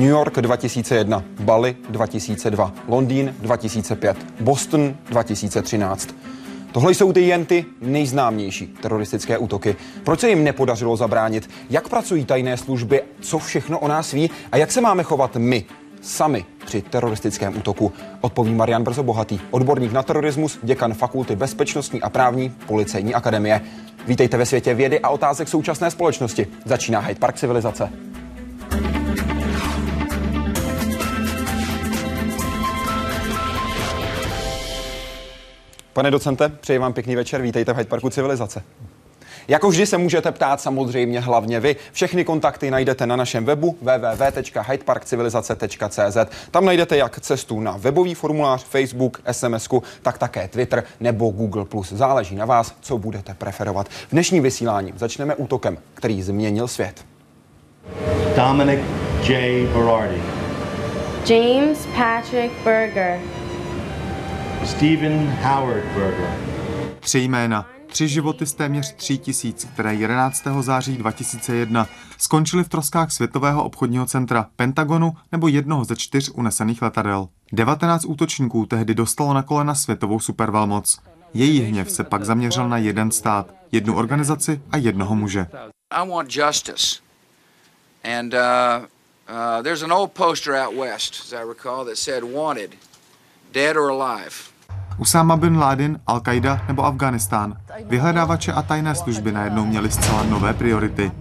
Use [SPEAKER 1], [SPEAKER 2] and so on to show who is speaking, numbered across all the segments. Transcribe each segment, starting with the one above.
[SPEAKER 1] New York 2001, Bali 2002, Londýn 2005, Boston 2013. Tohle jsou ty jen ty nejznámější teroristické útoky. Proč se jim nepodařilo zabránit? Jak pracují tajné služby? Co všechno o nás ví? A jak se máme chovat my, sami při teroristickém útoku? Odpoví Marian Brzo Bohatý, odborník na terorismus, děkan Fakulty bezpečnostní a právní Policejní akademie. Vítejte ve světě vědy a otázek současné společnosti. Začíná Hyde Park civilizace. Pane docente, přeji vám pěkný večer, vítejte v Hyde Parku Civilizace. Jako vždy se můžete ptát samozřejmě hlavně vy. Všechny kontakty najdete na našem webu www.hydeparkcivilizace.cz. Tam najdete jak cestu na webový formulář, Facebook, SMS, tak také Twitter nebo Google+. Záleží na vás, co budete preferovat. V dnešním vysílání začneme útokem, který změnil svět.
[SPEAKER 2] Dominic J. Berardi.
[SPEAKER 3] James Patrick Berger.
[SPEAKER 2] Stephen Howard Berger.
[SPEAKER 4] Tři jména, tři životy z téměř tří tisíc, které 11. září 2001 skončily v troskách Světového obchodního centra, Pentagonu nebo jednoho ze čtyř unesených letadel. 19 útočníků tehdy dostalo na kolena světovou supervelmoc. Její hněv se pak zaměřil na jeden stát, jednu organizaci a jednoho muže.
[SPEAKER 5] I want justice. And uh, uh, there's an old poster out west, as I recall, that said wanted, dead or alive.
[SPEAKER 4] Usama bin Laden, Al-Qaida nebo Afghánistán. Vyhledávače a tajné služby najednou měly zcela nové priority.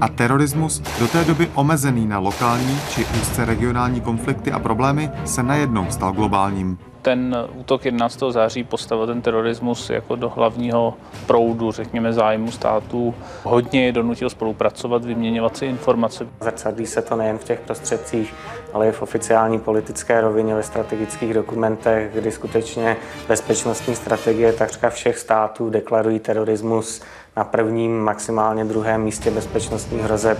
[SPEAKER 4] A terorismus, do té doby omezený na lokální či úzce regionální konflikty a problémy, se najednou stal globálním
[SPEAKER 6] ten útok 11. září postavil ten terorismus jako do hlavního proudu, řekněme, zájmu států. Hodně je donutil spolupracovat, vyměňovat si informace.
[SPEAKER 7] Zrcadlí se to nejen v těch prostředcích, ale i v oficiální politické rovině, ve strategických dokumentech, kdy skutečně bezpečnostní strategie takřka všech států deklarují terorismus na prvním, maximálně druhém místě bezpečnostních hrozeb.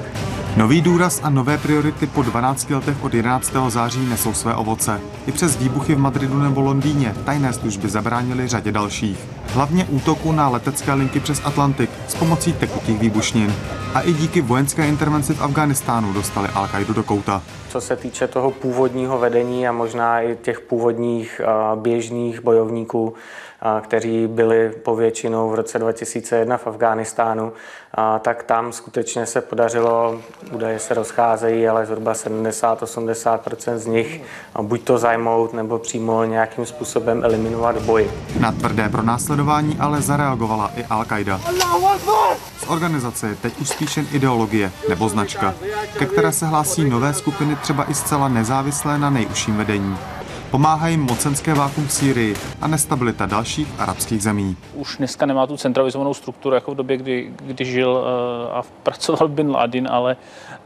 [SPEAKER 4] Nový důraz a nové priority po 12 letech od 11. září nesou své ovoce. I přes výbuchy v Madridu nebo Londýně tajné služby zabránily řadě dalších. Hlavně útoku na letecké linky přes Atlantik s pomocí tekutých výbušnin. A i díky vojenské intervenci v Afghánistánu dostali al do kouta.
[SPEAKER 7] Co se týče toho původního vedení a možná i těch původních běžných bojovníků, kteří byli povětšinou v roce 2001 v Afghánistánu, tak tam skutečně se podařilo, údaje se rozcházejí, ale zhruba 70-80% z nich buď to zajmout nebo přímo nějakým způsobem eliminovat v boji.
[SPEAKER 4] Na tvrdé pronásledování ale zareagovala i Al-Qaida. Z organizace je teď už spíš jen ideologie nebo značka, ke které se hlásí nové skupiny třeba i zcela nezávislé na nejužším vedení. Pomáhají mocenské vákum v Sýrii a nestabilita dalších arabských zemí.
[SPEAKER 6] Už dneska nemá tu centralizovanou strukturu jako v době, kdy, kdy žil uh, a pracoval Bin Laden, ale,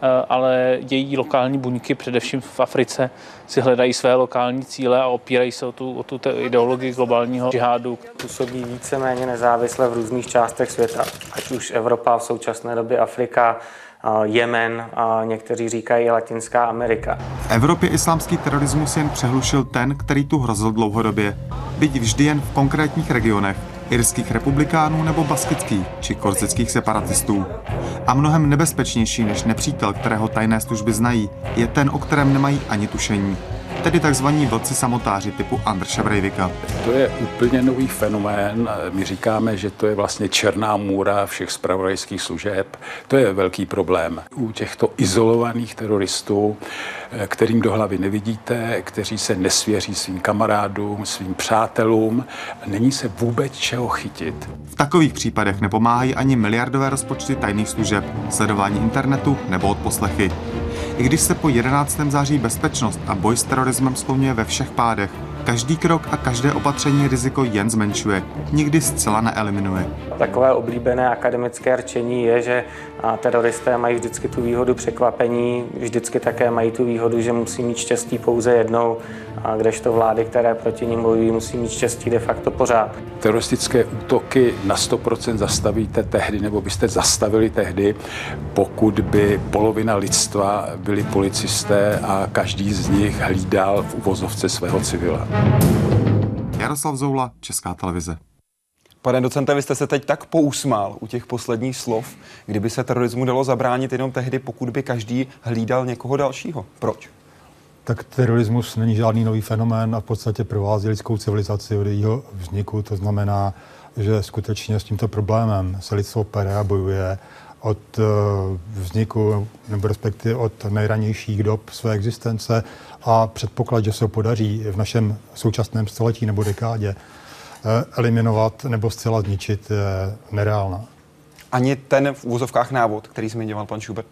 [SPEAKER 6] uh, ale její lokální buňky, především v Africe, si hledají své lokální cíle a opírají se o tu, o tu ideologii globálního džihádu.
[SPEAKER 7] Působí víceméně nezávisle v různých částech světa, ať už Evropa, v současné době Afrika, Jemen a někteří říkají Latinská Amerika.
[SPEAKER 4] V Evropě islámský terorismus jen přehlušil ten, který tu hrozil dlouhodobě. Byť vždy jen v konkrétních regionech, irských republikánů nebo baskických či korzických separatistů. A mnohem nebezpečnější než nepřítel, kterého tajné služby znají, je ten, o kterém nemají ani tušení tedy tzv. vlci samotáři typu Andrša Breivika.
[SPEAKER 8] To je úplně nový fenomén. My říkáme, že to je vlastně černá můra všech spravodajských služeb. To je velký problém. U těchto izolovaných teroristů, kterým do hlavy nevidíte, kteří se nesvěří svým kamarádům, svým přátelům, není se vůbec čeho chytit.
[SPEAKER 4] V takových případech nepomáhají ani miliardové rozpočty tajných služeb, sledování internetu nebo odposlechy. I když se po 11. září bezpečnost a boj s terorismem skloňuje ve všech pádech, každý krok a každé opatření riziko jen zmenšuje, nikdy zcela neeliminuje.
[SPEAKER 7] Takové oblíbené akademické rčení je, že teroristé mají vždycky tu výhodu překvapení, vždycky také mají tu výhodu, že musí mít štěstí pouze jednou, a kdežto vlády, které proti ním bojují, musí mít štěstí de facto pořád.
[SPEAKER 8] Teroristické útoky na 100% zastavíte tehdy, nebo byste zastavili tehdy, pokud by polovina lidstva byli policisté a každý z nich hlídal v uvozovce svého civila.
[SPEAKER 4] Jaroslav Zoula, Česká televize.
[SPEAKER 1] Pane docente, vy jste se teď tak pousmál u těch posledních slov. Kdyby se terorismu dalo zabránit jenom tehdy, pokud by každý hlídal někoho dalšího. Proč?
[SPEAKER 9] Tak terorismus není žádný nový fenomén a v podstatě provází lidskou civilizaci od jejího vzniku. To znamená, že skutečně s tímto problémem se lidstvo pere a bojuje od eh, vzniku, nebo respektive od nejranějších dob své existence a předpoklad, že se ho podaří v našem současném století nebo dekádě eliminovat nebo zcela zničit, je nereálná.
[SPEAKER 1] Ani ten v úvozovkách návod, který zmiňoval pan Schubert?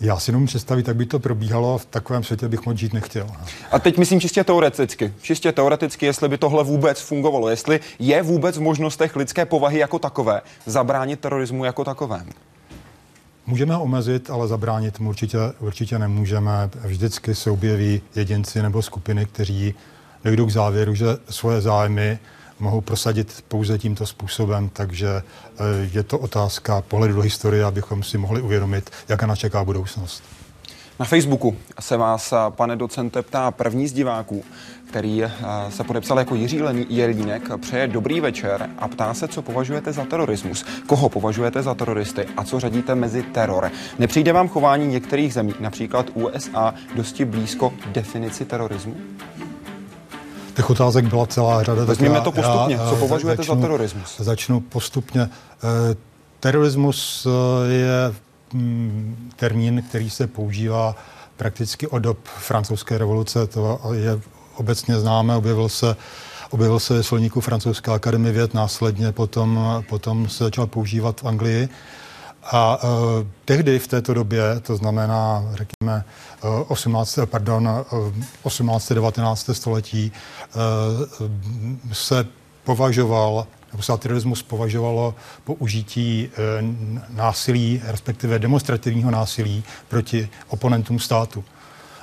[SPEAKER 9] Já si nemůžu představit, jak by to probíhalo. V takovém světě bych moc žít nechtěl.
[SPEAKER 1] A teď myslím čistě teoreticky. Čistě teoreticky, jestli by tohle vůbec fungovalo. Jestli je vůbec v možnostech lidské povahy jako takové zabránit terorismu jako takovému.
[SPEAKER 9] Můžeme ho omezit, ale zabránit mu určitě, určitě nemůžeme. Vždycky se objeví jedinci nebo skupiny, kteří dojdou k závěru, že svoje zájmy mohou prosadit pouze tímto způsobem, takže eh, je to otázka pohledu do historie, abychom si mohli uvědomit, jaká nás čeká budoucnost.
[SPEAKER 1] Na Facebooku se vás, pane docente, ptá první z diváků, který eh, se podepsal jako Jiří Jelínek, přeje dobrý večer a ptá se, co považujete za terorismus, koho považujete za teroristy a co řadíte mezi teror. Nepřijde vám chování některých zemí, například USA, dosti blízko definici terorismu?
[SPEAKER 9] Těch otázek byla celá řada.
[SPEAKER 1] Vezměme to postupně. Já, Co považujete začnu, za terorismus?
[SPEAKER 9] Začnu postupně. Eh, terorismus eh, je mm, termín, který se používá prakticky od dob francouzské revoluce. To je obecně známe, objevil se objevil se ve slovníku francouzské akademie věd, následně potom, potom se začal používat v Anglii. A uh, tehdy v této době, to znamená, řekněme, 18, pardon, 18. 19. století, uh, se považoval, nebo se terorismus považovalo použití uh, násilí, respektive demonstrativního násilí proti oponentům státu.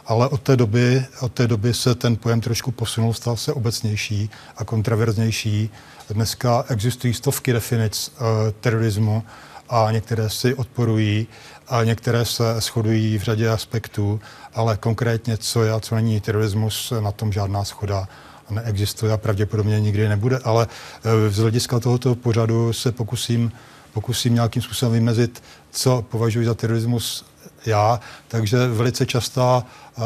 [SPEAKER 9] Ale od té, doby, od té doby se ten pojem trošku posunul, stal se obecnější a kontraverznější. Dneska existují stovky definic uh, terorismu, a některé si odporují a některé se shodují v řadě aspektů, ale konkrétně, co je a co není terorismus, na tom žádná schoda neexistuje a pravděpodobně nikdy nebude, ale e, z hlediska tohoto pořadu se pokusím, pokusím nějakým způsobem vymezit, co považuji za terorismus já, takže velice častá,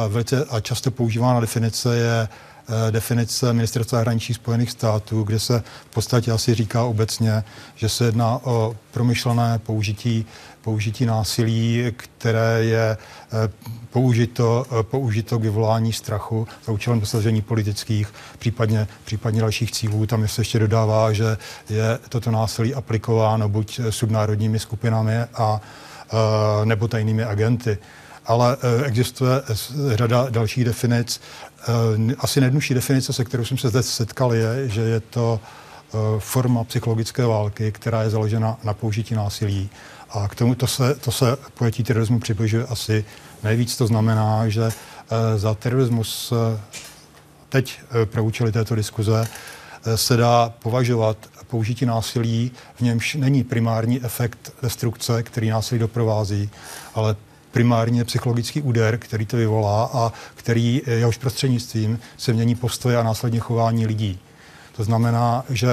[SPEAKER 9] velice a často používaná definice je Eh, definice Ministerstva zahraničí Spojených států, kde se v podstatě asi říká obecně, že se jedná o promyšlené použití, použití násilí, které je eh, použito, eh, použito k vyvolání strachu za účelem dosažení politických, případně, případně dalších cílů. Tam se ještě dodává, že je toto násilí aplikováno buď subnárodními skupinami a nebo tajnými agenty ale existuje řada dalších definic. Eh, asi nejjednodušší definice, se kterou jsem se zde setkal, je, že je to eh, forma psychologické války, která je založena na použití násilí. A k tomu to se, to se pojetí terorismu přibližuje asi nejvíc. To znamená, že eh, za terorismus teď pro účely této diskuze se dá považovat použití násilí, v němž není primární efekt destrukce, který násilí doprovází, ale primárně psychologický úder, který to vyvolá a který eh, jehož prostřednictvím se mění postoje a následně chování lidí. To znamená, že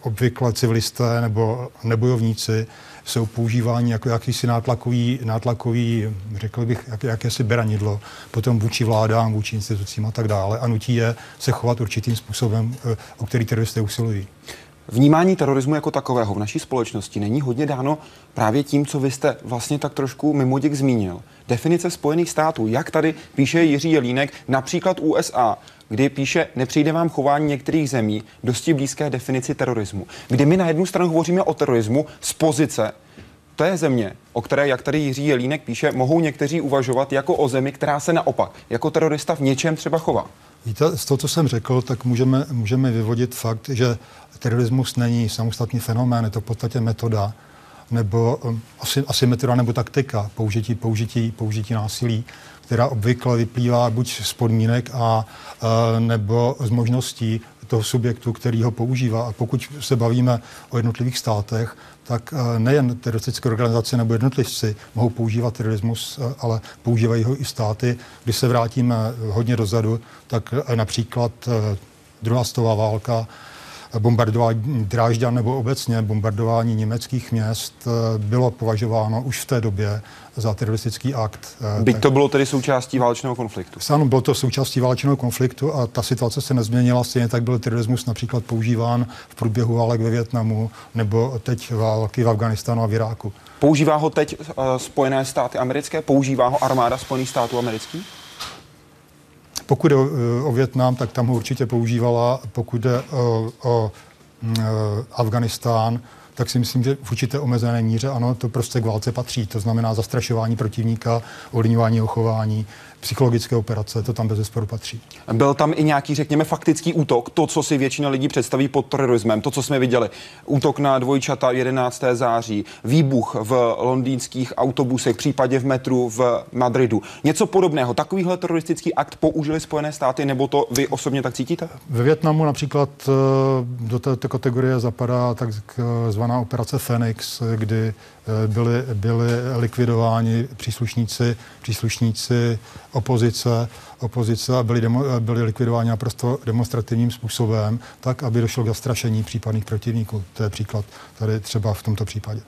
[SPEAKER 9] obvykle civilisté nebo nebojovníci jsou používáni jako jakýsi nátlakový, nátlakový řekl bych, jak, jakési beranidlo, potom vůči vládám, vůči institucím a tak dále a nutí je se chovat určitým způsobem, eh, o který teroristé usilují.
[SPEAKER 1] Vnímání terorismu jako takového v naší společnosti není hodně dáno právě tím, co vy jste vlastně tak trošku mimoděk zmínil. Definice Spojených států, jak tady píše Jiří Jelínek, například USA, kdy píše, nepřijde vám chování některých zemí dosti blízké definici terorismu. Kdy my na jednu stranu hovoříme o terorismu z pozice je země, o které, jak tady Jiří Jelínek píše, mohou někteří uvažovat jako o zemi, která se naopak jako terorista v něčem třeba chová.
[SPEAKER 9] Víte, z toho, co jsem řekl, tak můžeme, můžeme vyvodit fakt, že terorismus není samostatný fenomén, je to v podstatě metoda, nebo um, asi, metoda nebo taktika použití, použití, použití násilí, která obvykle vyplývá buď z podmínek a, a nebo z možností toho subjektu, který ho používá. A pokud se bavíme o jednotlivých státech, tak nejen teroristické organizace nebo jednotlivci mohou používat terorismus, ale používají ho i státy. Když se vrátíme hodně dozadu, tak například druhá stová válka bombardování Drážďan nebo obecně bombardování německých měst eh, bylo považováno už v té době za teroristický akt.
[SPEAKER 1] Eh, Byť to bylo tedy součástí válečného konfliktu.
[SPEAKER 9] Ano, bylo to součástí válečného konfliktu a ta situace se nezměnila. Stejně tak byl terorismus například používán v průběhu válek ve Větnamu nebo teď války v Afganistánu a v Iráku.
[SPEAKER 1] Používá ho teď uh, Spojené státy americké? Používá ho armáda Spojených států amerických?
[SPEAKER 9] Pokud jde o, o Větnam, tak tam ho určitě používala. Pokud jde o, o uh, Afganistán, tak si myslím, že v určité omezené míře ano, to prostě k válce patří. To znamená zastrašování protivníka, ovlivňování jeho chování, psychologické operace, to tam bez zesporu patří.
[SPEAKER 1] Byl tam i nějaký, řekněme, faktický útok, to, co si většina lidí představí pod terorismem, to, co jsme viděli. Útok na dvojčata 11. září, výbuch v londýnských autobusech, případě v metru v Madridu. Něco podobného. Takovýhle teroristický akt použili Spojené státy, nebo to vy osobně tak cítíte?
[SPEAKER 9] Ve Větnamu například eh, do této kategorie zapadá takzvaná operace Phoenix, kdy Eh, byli, byli likvidováni příslušníci, příslušníci opozice, opozice a byli, demo, byli likvidováni naprosto demonstrativním způsobem, tak, aby došlo k zastrašení případných protivníků. To je příklad tady třeba v tomto případě.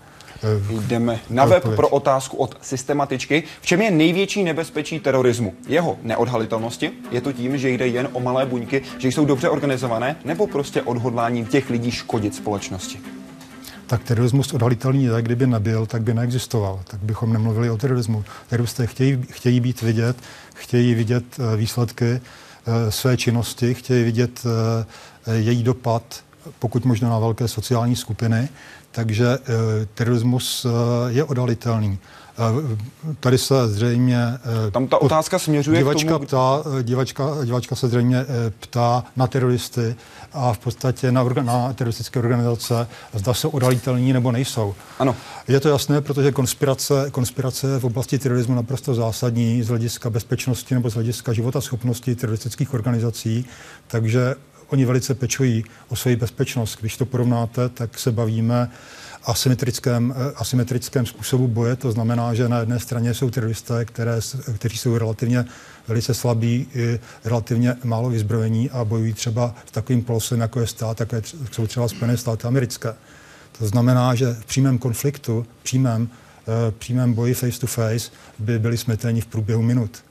[SPEAKER 1] Eh, Jdeme na web pro otázku od systematičky. V čem je největší nebezpečí terorismu? Jeho neodhalitelnosti? Je to tím, že jde jen o malé buňky, že jsou dobře organizované, nebo prostě odhodláním těch lidí škodit společnosti?
[SPEAKER 9] Tak terorismus odhalitelný je, kdyby nebyl, tak by neexistoval. Tak bychom nemluvili o terorismu. Teroristé chtějí, chtějí být vidět, chtějí vidět eh, výsledky eh, své činnosti, chtějí vidět eh, její dopad, pokud možno na velké sociální skupiny. Takže terorismus je odhalitelný. Tady se zřejmě...
[SPEAKER 1] Tam ta otázka směřuje
[SPEAKER 9] divačka
[SPEAKER 1] k tomu...
[SPEAKER 9] Ptá, divačka, divačka se zřejmě ptá na teroristy a v podstatě na, orga, na teroristické organizace, zda jsou odhalitelní nebo nejsou.
[SPEAKER 1] Ano.
[SPEAKER 9] Je to jasné, protože konspirace, konspirace v oblasti terorismu naprosto zásadní z hlediska bezpečnosti nebo z hlediska života schopnosti teroristických organizací, takže oni velice pečují o svoji bezpečnost. Když to porovnáte, tak se bavíme asymetrickém, eh, asymetrickém způsobu boje. To znamená, že na jedné straně jsou teroristé, které, kteří jsou relativně velice slabí, relativně málo vyzbrojení a bojují třeba s takovým polosem, jako je stát, jako jsou třeba Spojené státy americké. To znamená, že v přímém konfliktu, přímém, eh, přímém boji face to face by byli smeteni v průběhu minut.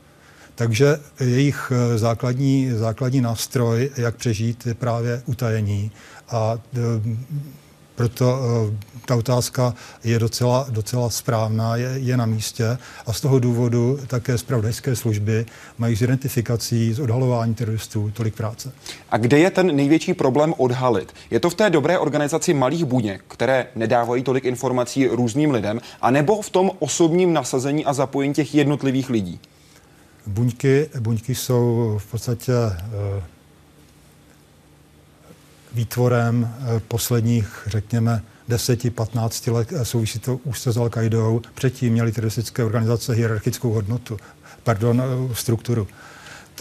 [SPEAKER 9] Takže jejich eh, základní, základní nástroj, jak přežít, je právě utajení. A proto uh, ta otázka je docela, docela správná, je, je na místě a z toho důvodu také zpravodajské služby mají s identifikací, s odhalováním teroristů tolik práce.
[SPEAKER 1] A kde je ten největší problém odhalit? Je to v té dobré organizaci malých buněk, které nedávají tolik informací různým lidem, anebo v tom osobním nasazení a zapojení těch jednotlivých lidí?
[SPEAKER 9] Buňky, buňky jsou v podstatě uh, výtvorem eh, posledních, řekněme, 10-15 let eh, souvisí to úzce s al Předtím měly teroristické organizace hierarchickou hodnotu, pardon, eh, strukturu.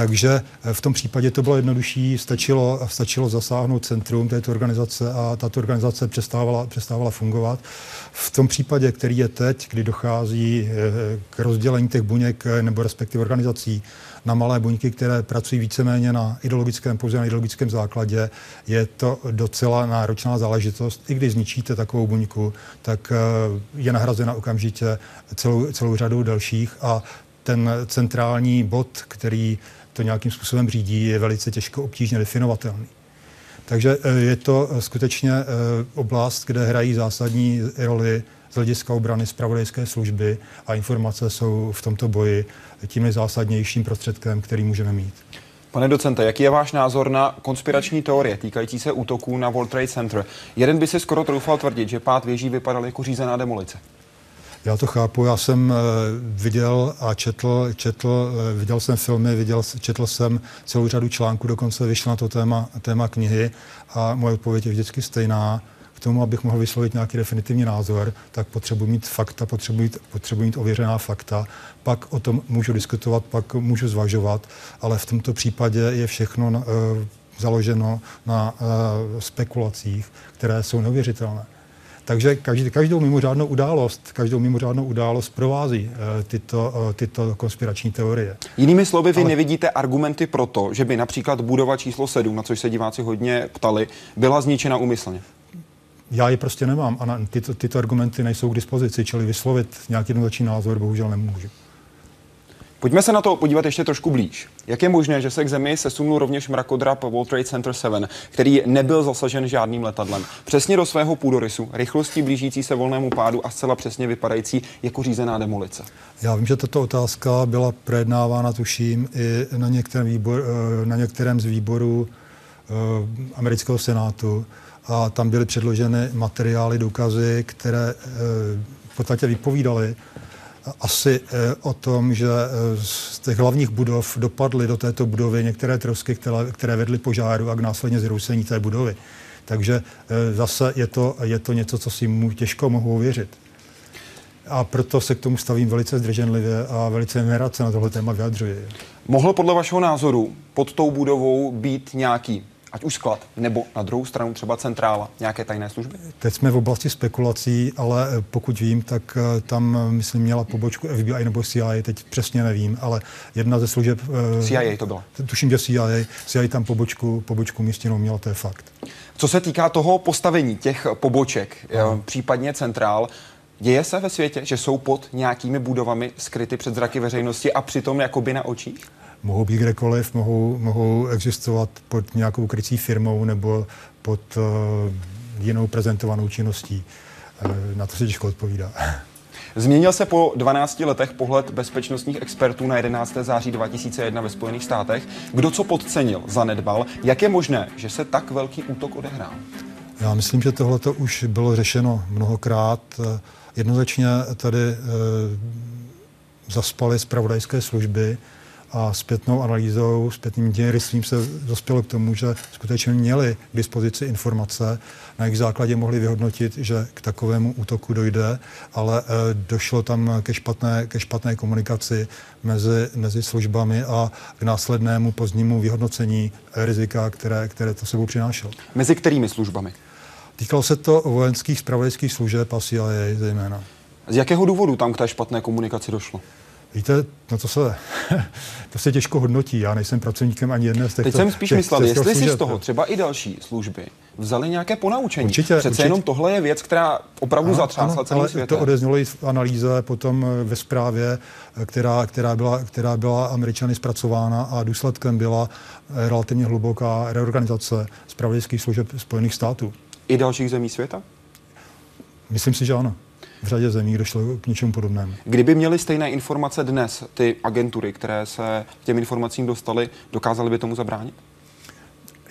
[SPEAKER 9] Takže v tom případě to bylo jednodušší, stačilo, stačilo zasáhnout centrum této organizace a tato organizace přestávala, přestávala fungovat. V tom případě, který je teď, kdy dochází k rozdělení těch buněk nebo respektive organizací na malé buňky, které pracují víceméně na ideologickém, pouze na ideologickém základě, je to docela náročná záležitost. I když zničíte takovou buňku, tak eh, je nahrazena okamžitě celou, celou řadou dalších a ten centrální bod, který to nějakým způsobem řídí, je velice těžko obtížně definovatelný. Takže eh, je to skutečně eh, oblast, kde hrají zásadní roli z hlediska obrany zpravodajské služby a informace jsou v tomto boji tím nejzásadnějším prostředkem, který můžeme mít.
[SPEAKER 1] Pane docente, jaký je váš názor na konspirační teorie týkající se útoků na World Trade Center? Jeden by si skoro troufal tvrdit, že pát věží vypadal jako řízená demolice.
[SPEAKER 9] Já to chápu, já jsem eh, viděl a četl, četl eh, viděl jsem filmy, viděl, četl jsem celou řadu článků, dokonce vyšla na to téma, téma knihy a moje odpověď je vždycky stejná k tomu, abych mohl vyslovit nějaký definitivní názor, tak potřebuji mít fakta, potřebuji potřebuji mít ověřená fakta, pak o tom můžu diskutovat, pak můžu zvažovat, ale v tomto případě je všechno uh, založeno na uh, spekulacích, které jsou neuvěřitelné. Takže každý, každou mimořádnou událost, každou mimořádnou událost provází uh, tyto, uh, tyto konspirační teorie.
[SPEAKER 1] Jinými slovy, vy Ale... nevidíte argumenty pro to, že by například budova číslo 7, na což se diváci hodně ptali, byla zničena úmyslně?
[SPEAKER 9] Já je prostě nemám a na, tyto, tyto argumenty nejsou k dispozici, čili vyslovit nějaký jednoznačný názor bohužel nemůžu.
[SPEAKER 1] Pojďme se na to podívat ještě trošku blíž. Jak je možné, že se k zemi sesunul rovněž mrakodrap World Trade Center 7, který nebyl zasažen žádným letadlem? Přesně do svého půdorysu, rychlostí blížící se volnému pádu a zcela přesně vypadající jako řízená demolice.
[SPEAKER 9] Já vím, že tato otázka byla projednávána, tuším, i na některém, výbor, eh, na některém z výborů eh, amerického senátu a tam byly předloženy materiály, důkazy, které eh, v podstatě vypovídaly asi eh, o tom, že eh, z těch hlavních budov dopadly do této budovy některé trosky, které, které vedly požáru a k následně zroucení té budovy. Takže zase je to, je to něco, co si mu těžko mohu uvěřit. A proto se k tomu stavím velice zdrženlivě a velice nerad se na tohle téma vyjadřuji.
[SPEAKER 1] Mohl podle vašeho názoru pod tou budovou být nějaký ať už sklad, nebo na druhou stranu třeba centrála nějaké tajné služby?
[SPEAKER 9] Teď jsme v oblasti spekulací, ale eh, pokud vím, tak eh, tam, eh, myslím, měla pobočku FBI nebo CIA, teď přesně nevím, ale jedna ze služeb...
[SPEAKER 1] CIA to byla.
[SPEAKER 9] Tuším, že CIA, CIA tam pobočku, pobočku místěnou měla, to je fakt.
[SPEAKER 1] Co se týká toho postavení těch poboček, Aha. případně centrál, Děje se ve světě, že jsou pod nějakými budovami skryty před zraky veřejnosti a přitom jakoby na očích?
[SPEAKER 9] Mohou být kdekoliv, mohou, mohou existovat pod nějakou krycí firmou nebo pod uh, jinou prezentovanou činností. Uh, na to se těžko odpovídá.
[SPEAKER 1] Změnil se po 12 letech pohled bezpečnostních expertů na 11. září 2001 ve Spojených státech. Kdo co podcenil, zanedbal? Jak je možné, že se tak velký útok odehrál?
[SPEAKER 9] Já myslím, že tohle už bylo řešeno mnohokrát. Jednoznačně tady e, zaspaly zpravodajské služby, a zpětnou analýzou, zpětným dějrystvím se dospělo k tomu, že skutečně měli k dispozici informace, na jejich základě mohli vyhodnotit, že k takovému útoku dojde, ale e, došlo tam ke špatné, ke špatné komunikaci mezi, mezi službami a k následnému pozdnímu vyhodnocení rizika, které, které to sebou přinášelo.
[SPEAKER 1] Mezi kterými službami?
[SPEAKER 9] Týkalo se to vojenských spravodajských služeb a CIA zejména.
[SPEAKER 1] Z jakého důvodu tam k té špatné komunikaci došlo?
[SPEAKER 9] Víte, no to se, to se těžko hodnotí. Já nejsem pracovníkem ani jedné z těch.
[SPEAKER 1] Teď jsem spíš těch, myslel, jestli služeb. si z toho třeba i další služby vzali nějaké ponaučení. Určitě, Přece určitě. jenom tohle je věc, která opravdu zatřásla celý svět.
[SPEAKER 9] To odeznělo i v analýze, potom eh, ve zprávě, eh, která, která, byla, která byla američany zpracována a důsledkem byla eh, relativně hluboká reorganizace zpravodajských služeb Spojených států.
[SPEAKER 1] I dalších zemí světa?
[SPEAKER 9] Myslím si, že ano v řadě zemí došlo k něčemu podobnému.
[SPEAKER 1] Kdyby měly stejné informace dnes, ty agentury, které se k těm informacím dostaly, dokázaly by tomu zabránit?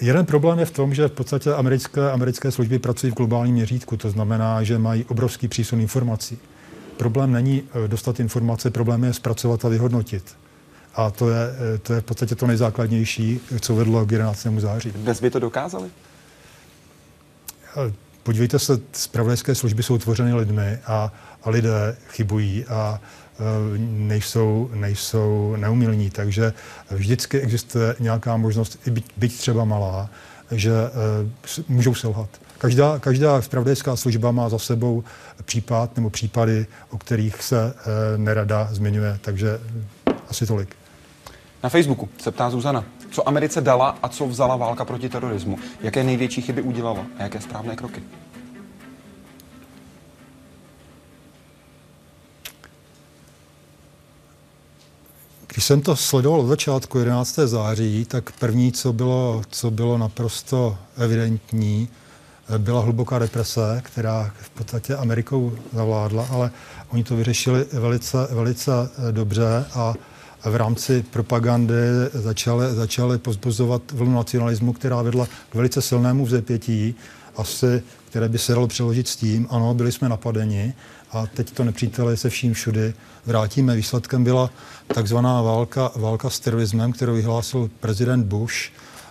[SPEAKER 9] Jeden problém je v tom, že v podstatě americké, americké služby pracují v globálním měřítku, to znamená, že mají obrovský přísun informací. Problém není eh, dostat informace, problém je zpracovat a vyhodnotit. A to je, eh, to je v podstatě to nejzákladnější, co vedlo k 11. září.
[SPEAKER 1] Dnes by to dokázali?
[SPEAKER 9] Podívejte se, zpravodajské služby jsou tvořeny lidmi a, a lidé chybují a e, nejsou, nejsou neumilní, takže vždycky existuje nějaká možnost, i byť, byť třeba malá, že uh, můžou selhat. Každá, každá zpravodajská služba má za sebou případ nebo případy, o kterých se uh, nerada zmiňuje, takže asi tolik.
[SPEAKER 1] Na Facebooku se ptá Zuzana, co Americe dala a co vzala válka proti terorismu? Jaké největší chyby udělala a jaké správné kroky?
[SPEAKER 9] Když jsem to sledoval od začátku 11. září, tak první, co bylo, co bylo naprosto evidentní, byla hluboká represe, která v podstatě Amerikou zavládla, ale oni to vyřešili velice, velice dobře a v rámci propagandy začaly, začaly pozbuzovat vlnu nacionalismu, která vedla k velice silnému vzepětí, asi, které by se dalo přeložit s tím, ano, byli jsme napadeni a teď to nepřítele se vším všudy vrátíme. Výsledkem byla takzvaná válka, válka s terorismem, kterou vyhlásil prezident Bush,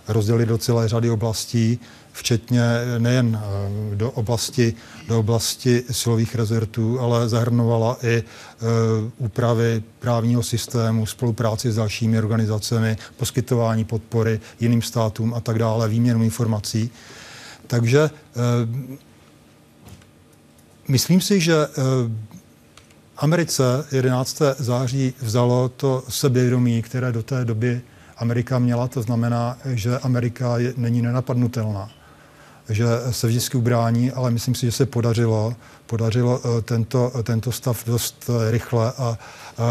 [SPEAKER 9] rozdělili do celé řady oblastí, včetně nejen eh, do oblasti, do oblasti silových rezortů, ale zahrnovala i e, úpravy právního systému, spolupráci s dalšími organizacemi, poskytování podpory jiným státům a tak dále, výměnu informací. Takže Myslím si, že Americe 11. září vzalo to sebevědomí, které do té doby Amerika měla, to znamená, že Amerika je, není nenapadnutelná že se vždycky ubrání, ale myslím si, že se podařilo, podařilo eh, tento, tento stav dost eh, rychle a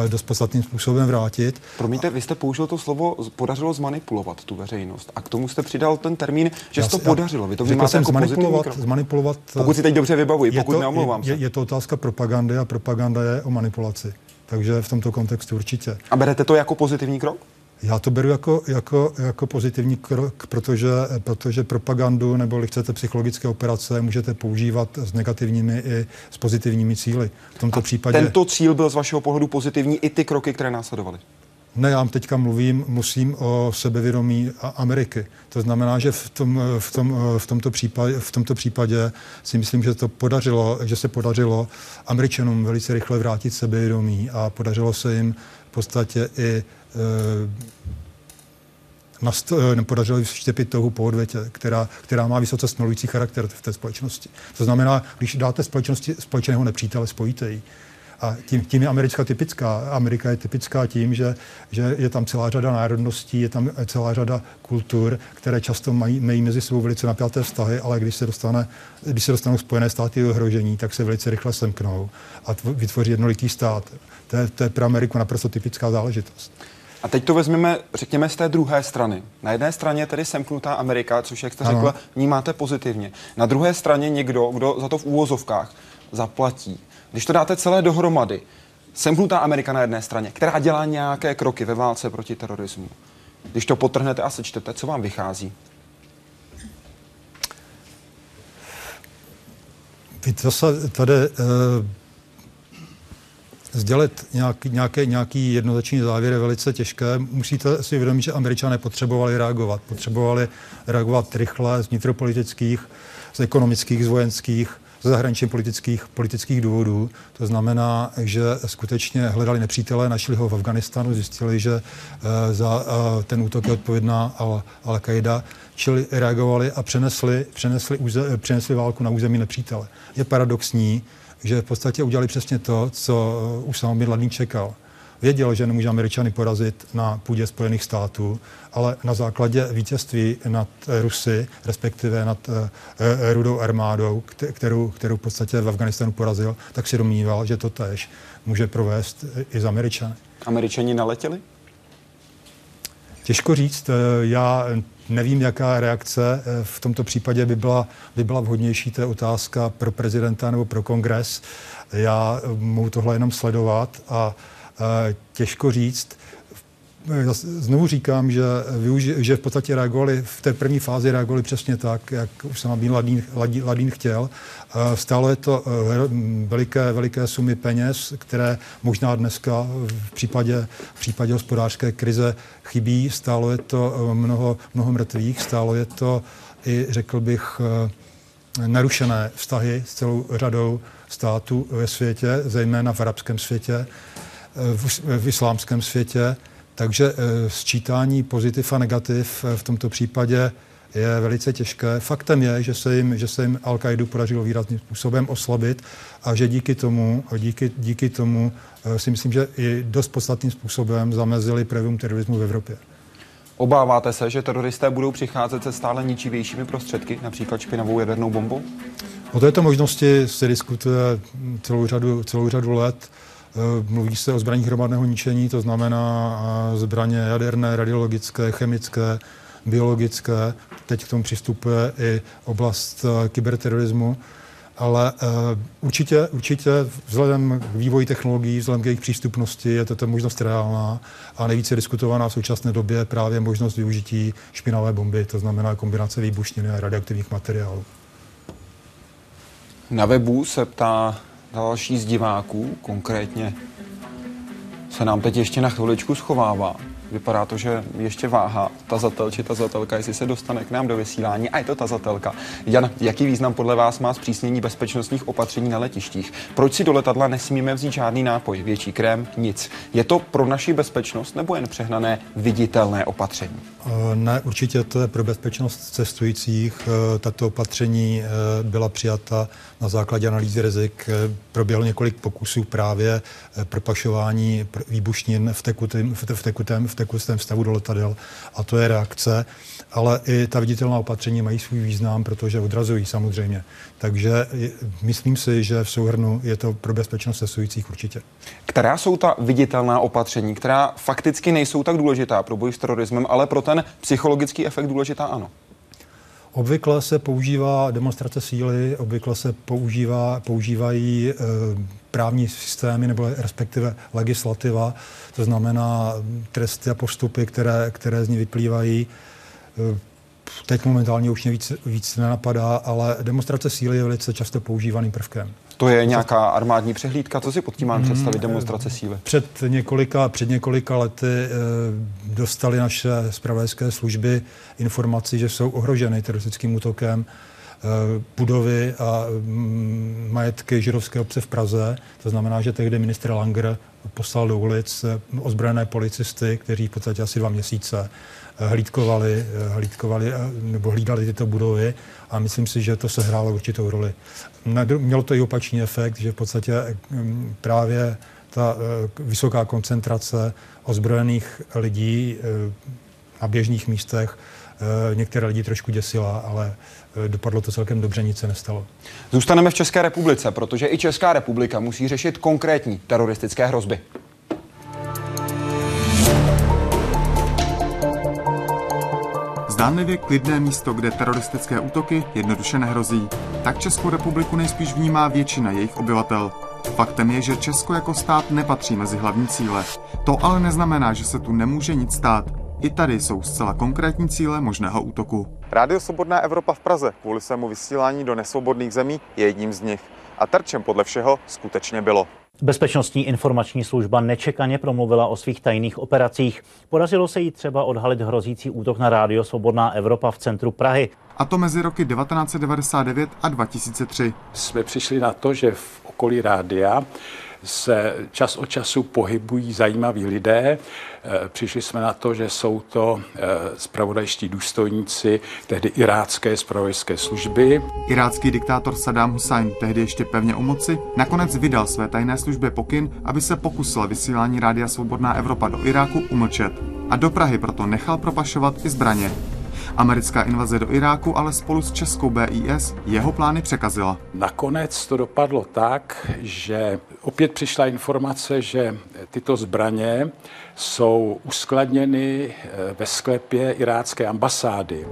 [SPEAKER 9] dost podstatným způsobem vrátit.
[SPEAKER 1] Promiňte, vy jste použil to slovo podařilo zmanipulovat tu veřejnost a k tomu jste přidal ten termín, že se to podařilo. Vy to vnímáte jako
[SPEAKER 9] zmanipulovat, zmanipulovat.
[SPEAKER 1] Pokud si teď dobře vybavuji, pokud to, neomlouvám
[SPEAKER 9] je, se. Je to otázka propagandy a propaganda je o manipulaci. Takže v tomto kontextu určitě.
[SPEAKER 1] A berete to jako pozitivní krok?
[SPEAKER 9] Já to beru jako, jako, jako pozitivní krok, protože, protože propagandu nebo chcete psychologické operace můžete používat s negativními i s pozitivními cíly. V tomto
[SPEAKER 1] A
[SPEAKER 9] případě...
[SPEAKER 1] tento cíl byl z vašeho pohledu pozitivní i ty kroky, které následovaly?
[SPEAKER 9] Ne, já teďka mluvím, musím o sebevědomí Ameriky. To znamená, že v, tom, v, tom, v, tomto případě, v tomto případě si myslím, že, to podařilo, že se podařilo Američanům velice rychle vrátit sebevědomí a podařilo se jim v podstatě i Eh, eh, podařilo vštěpit touhu po která, která má vysoce smlující charakter v té společnosti. To znamená, když dáte společnosti společného nepřítele, spojíte ji. A tím, tím je Amerika typická. Amerika je typická tím, že, že je tam celá řada národností, je tam celá řada kultur, které často mají, mají mezi sebou velice napjaté vztahy, ale když se, dostane, když se dostanou Spojené státy do ohrožení, tak se velice rychle semknou a vytvoří jednolitý stát. To je, to je pro Ameriku naprosto typická záležitost.
[SPEAKER 1] A teď to vezmeme, řekněme, z té druhé strany. Na jedné straně tedy semknutá Amerika, což, jak jste ano. řekla, vnímáte pozitivně. Na druhé straně někdo, kdo za to v úvozovkách zaplatí. Když to dáte celé dohromady, semknutá Amerika na jedné straně, která dělá nějaké kroky ve válce proti terorismu. Když to potrhnete a sečtete, co vám vychází?
[SPEAKER 9] Víte, zase tady uh sdělit nějaký, nějaké, nějaký jednoznačný závěr je velice těžké. Musíte si uvědomit, že američané potřebovali reagovat. Potřebovali reagovat rychle z vnitropolitických, z ekonomických, z vojenských, z zahraničně politických, politických důvodů. To znamená, že skutečně hledali nepřítele, našli ho v Afganistanu, zjistili, že uh, za uh, ten útok je odpovědná Al-Qaida, čili reagovali a přenesli, přenesli, přenesli válku na území nepřítele. Je paradoxní, že v podstatě udělali přesně to, co už sám Bin Laden čekal. Věděl, že nemůže Američany porazit na půdě Spojených států, ale na základě vítězství nad Rusy, respektive nad uh, rudou armádou, kterou, kterou v podstatě v Afganistanu porazil, tak si domníval, že to tež může provést i z Američany.
[SPEAKER 1] Američani naletěli?
[SPEAKER 9] Těžko říct. Já Nevím, jaká reakce eh, v tomto případě by byla, by byla vhodnější, to je otázka pro prezidenta nebo pro kongres. Já eh, mohu tohle jenom sledovat a eh, těžko říct, znovu říkám, že, využi, že v podstatě reagovali, v té první fázi reagovali přesně tak, jak už jsem Bin Ladín, Ladín chtěl. Stálo je to veliké, veliké sumy peněz, které možná dneska v případě, v případě hospodářské krize chybí. Stálo je to mnoho, mnoho mrtvých, stálo je to i, řekl bych, narušené vztahy s celou řadou států ve světě, zejména v arabském světě, v, v islámském světě. Takže eh, sčítání pozitiv a negativ eh, v tomto případě je velice těžké. Faktem je, že se jim, že se jim Al-Qaidu podařilo výrazným způsobem oslabit a že díky tomu, díky, díky tomu eh, si myslím, že i dost podstatným způsobem zamezili projevům terorismu v Evropě.
[SPEAKER 1] Obáváte se, že teroristé budou přicházet se stále ničivějšími prostředky, například špinavou jadernou bombou?
[SPEAKER 9] O této možnosti se diskutuje celou řadu, celou řadu let. Eh, mluví se o zbraních hromadného ničení, to znamená eh, zbraně jaderné, radiologické, chemické, biologické. Teď k tomu přistupuje i oblast eh, kyberterorismu. Ale určitě, určitě vzhledem k vývoji technologií, vzhledem k jejich přístupnosti je tato možnost reálná a nejvíce diskutovaná v současné době právě možnost využití špinavé bomby, to znamená kombinace výbušniny a radioaktivních materiálů.
[SPEAKER 1] Na webu se ptá další z diváků, konkrétně se nám teď ještě na chviličku schovává. Vypadá to, že ještě váha tazatel či tazatelka, jestli se dostane k nám do vysílání. A je to tazatelka. Jan, jaký význam podle vás má zpřísnění bezpečnostních opatření na letištích? Proč si do letadla nesmíme vzít žádný nápoj, větší krém, nic? Je to pro naši bezpečnost nebo jen přehnané viditelné opatření?
[SPEAKER 9] Eh, ne, určitě to je pro bezpečnost cestujících. Eh, tato opatření eh, byla přijata na základě analýzy rizik. Proběhlo několik pokusů právě propašování výbušnin v tekutém, v tekutém, v tekutém stavu do letadel a to je reakce. Ale i ta viditelná opatření mají svůj význam, protože odrazují samozřejmě. Takže myslím si, že v souhrnu je to pro bezpečnost cestujících určitě.
[SPEAKER 1] Která jsou ta viditelná opatření, která fakticky nejsou tak důležitá pro boj s terorismem, ale pro ten psychologický efekt důležitá ano?
[SPEAKER 9] Obvykle se používá demonstrace síly, obvykle se používá, používají e, právní systémy nebo respektive legislativa, to znamená tresty a postupy, které, které z ní vyplývají. E, teď momentálně už mě víc, víc nenapadá, ale demonstrace síly je velice často používaným prvkem.
[SPEAKER 1] To je nějaká armádní přehlídka? Co si pod tím mám představit demonstrace síly?
[SPEAKER 9] Před několika, před několika lety e, dostali naše spravodajské služby informaci, že jsou ohroženy teroristickým útokem e, budovy a mm, majetky židovské obce v Praze. To znamená, že tehdy ministr Langer poslal do ulic eh, ozbrojené policisty, kteří v podstatě asi dva měsíce hlídkovali, hlídkovali nebo hlídali tyto budovy a myslím si, že to se hrálo určitou roli. Mělo to i opačný efekt, že v podstatě mm, právě ta eh, vysoká koncentrace ozbrojených lidí eh, na běžných místech eh, některé lidi trošku děsila, ale dopadlo to celkem dobře, nic se nestalo.
[SPEAKER 1] Zůstaneme v České republice, protože i Česká republika musí řešit konkrétní teroristické hrozby.
[SPEAKER 4] Zdánlivě klidné místo, kde teroristické útoky jednoduše nehrozí. Tak Českou republiku nejspíš vnímá většina jejich obyvatel. Faktem je, že Česko jako stát nepatří mezi hlavní cíle. To ale neznamená, že se tu nemůže nic stát. I tady jsou zcela konkrétní cíle možného útoku. Rádio Svobodná Evropa v Praze kvůli svému vysílání do nesvobodných zemí je jedním z nich. A terčem podle všeho skutečně bylo.
[SPEAKER 10] Bezpečnostní informační služba nečekaně promluvila o svých tajných operacích. Podařilo se jí třeba odhalit hrozící útok na rádio Svobodná Evropa v centru Prahy.
[SPEAKER 4] A to mezi roky 1999 a 2003.
[SPEAKER 8] Jsme přišli na to, že v okolí rádia se čas od času pohybují zajímaví lidé. Eh, přišli jsme na to, že jsou to spravodajští eh, důstojníci tehdy irácké spravodajské služby.
[SPEAKER 4] Irácký diktátor Saddam Hussein, tehdy ještě pevně u moci, nakonec vydal své tajné službě pokyn, aby se pokusila vysílání Rádia Svobodná Evropa do Iráku umlčet. A do Prahy proto nechal propašovat i zbraně. Americká invaze do Iráku ale spolu s českou BIS jeho plány překazila.
[SPEAKER 8] Nakonec to dopadlo tak, že opět přišla informace, že tyto zbraně jsou uskladněny eh, ve sklepě irácké ambasády.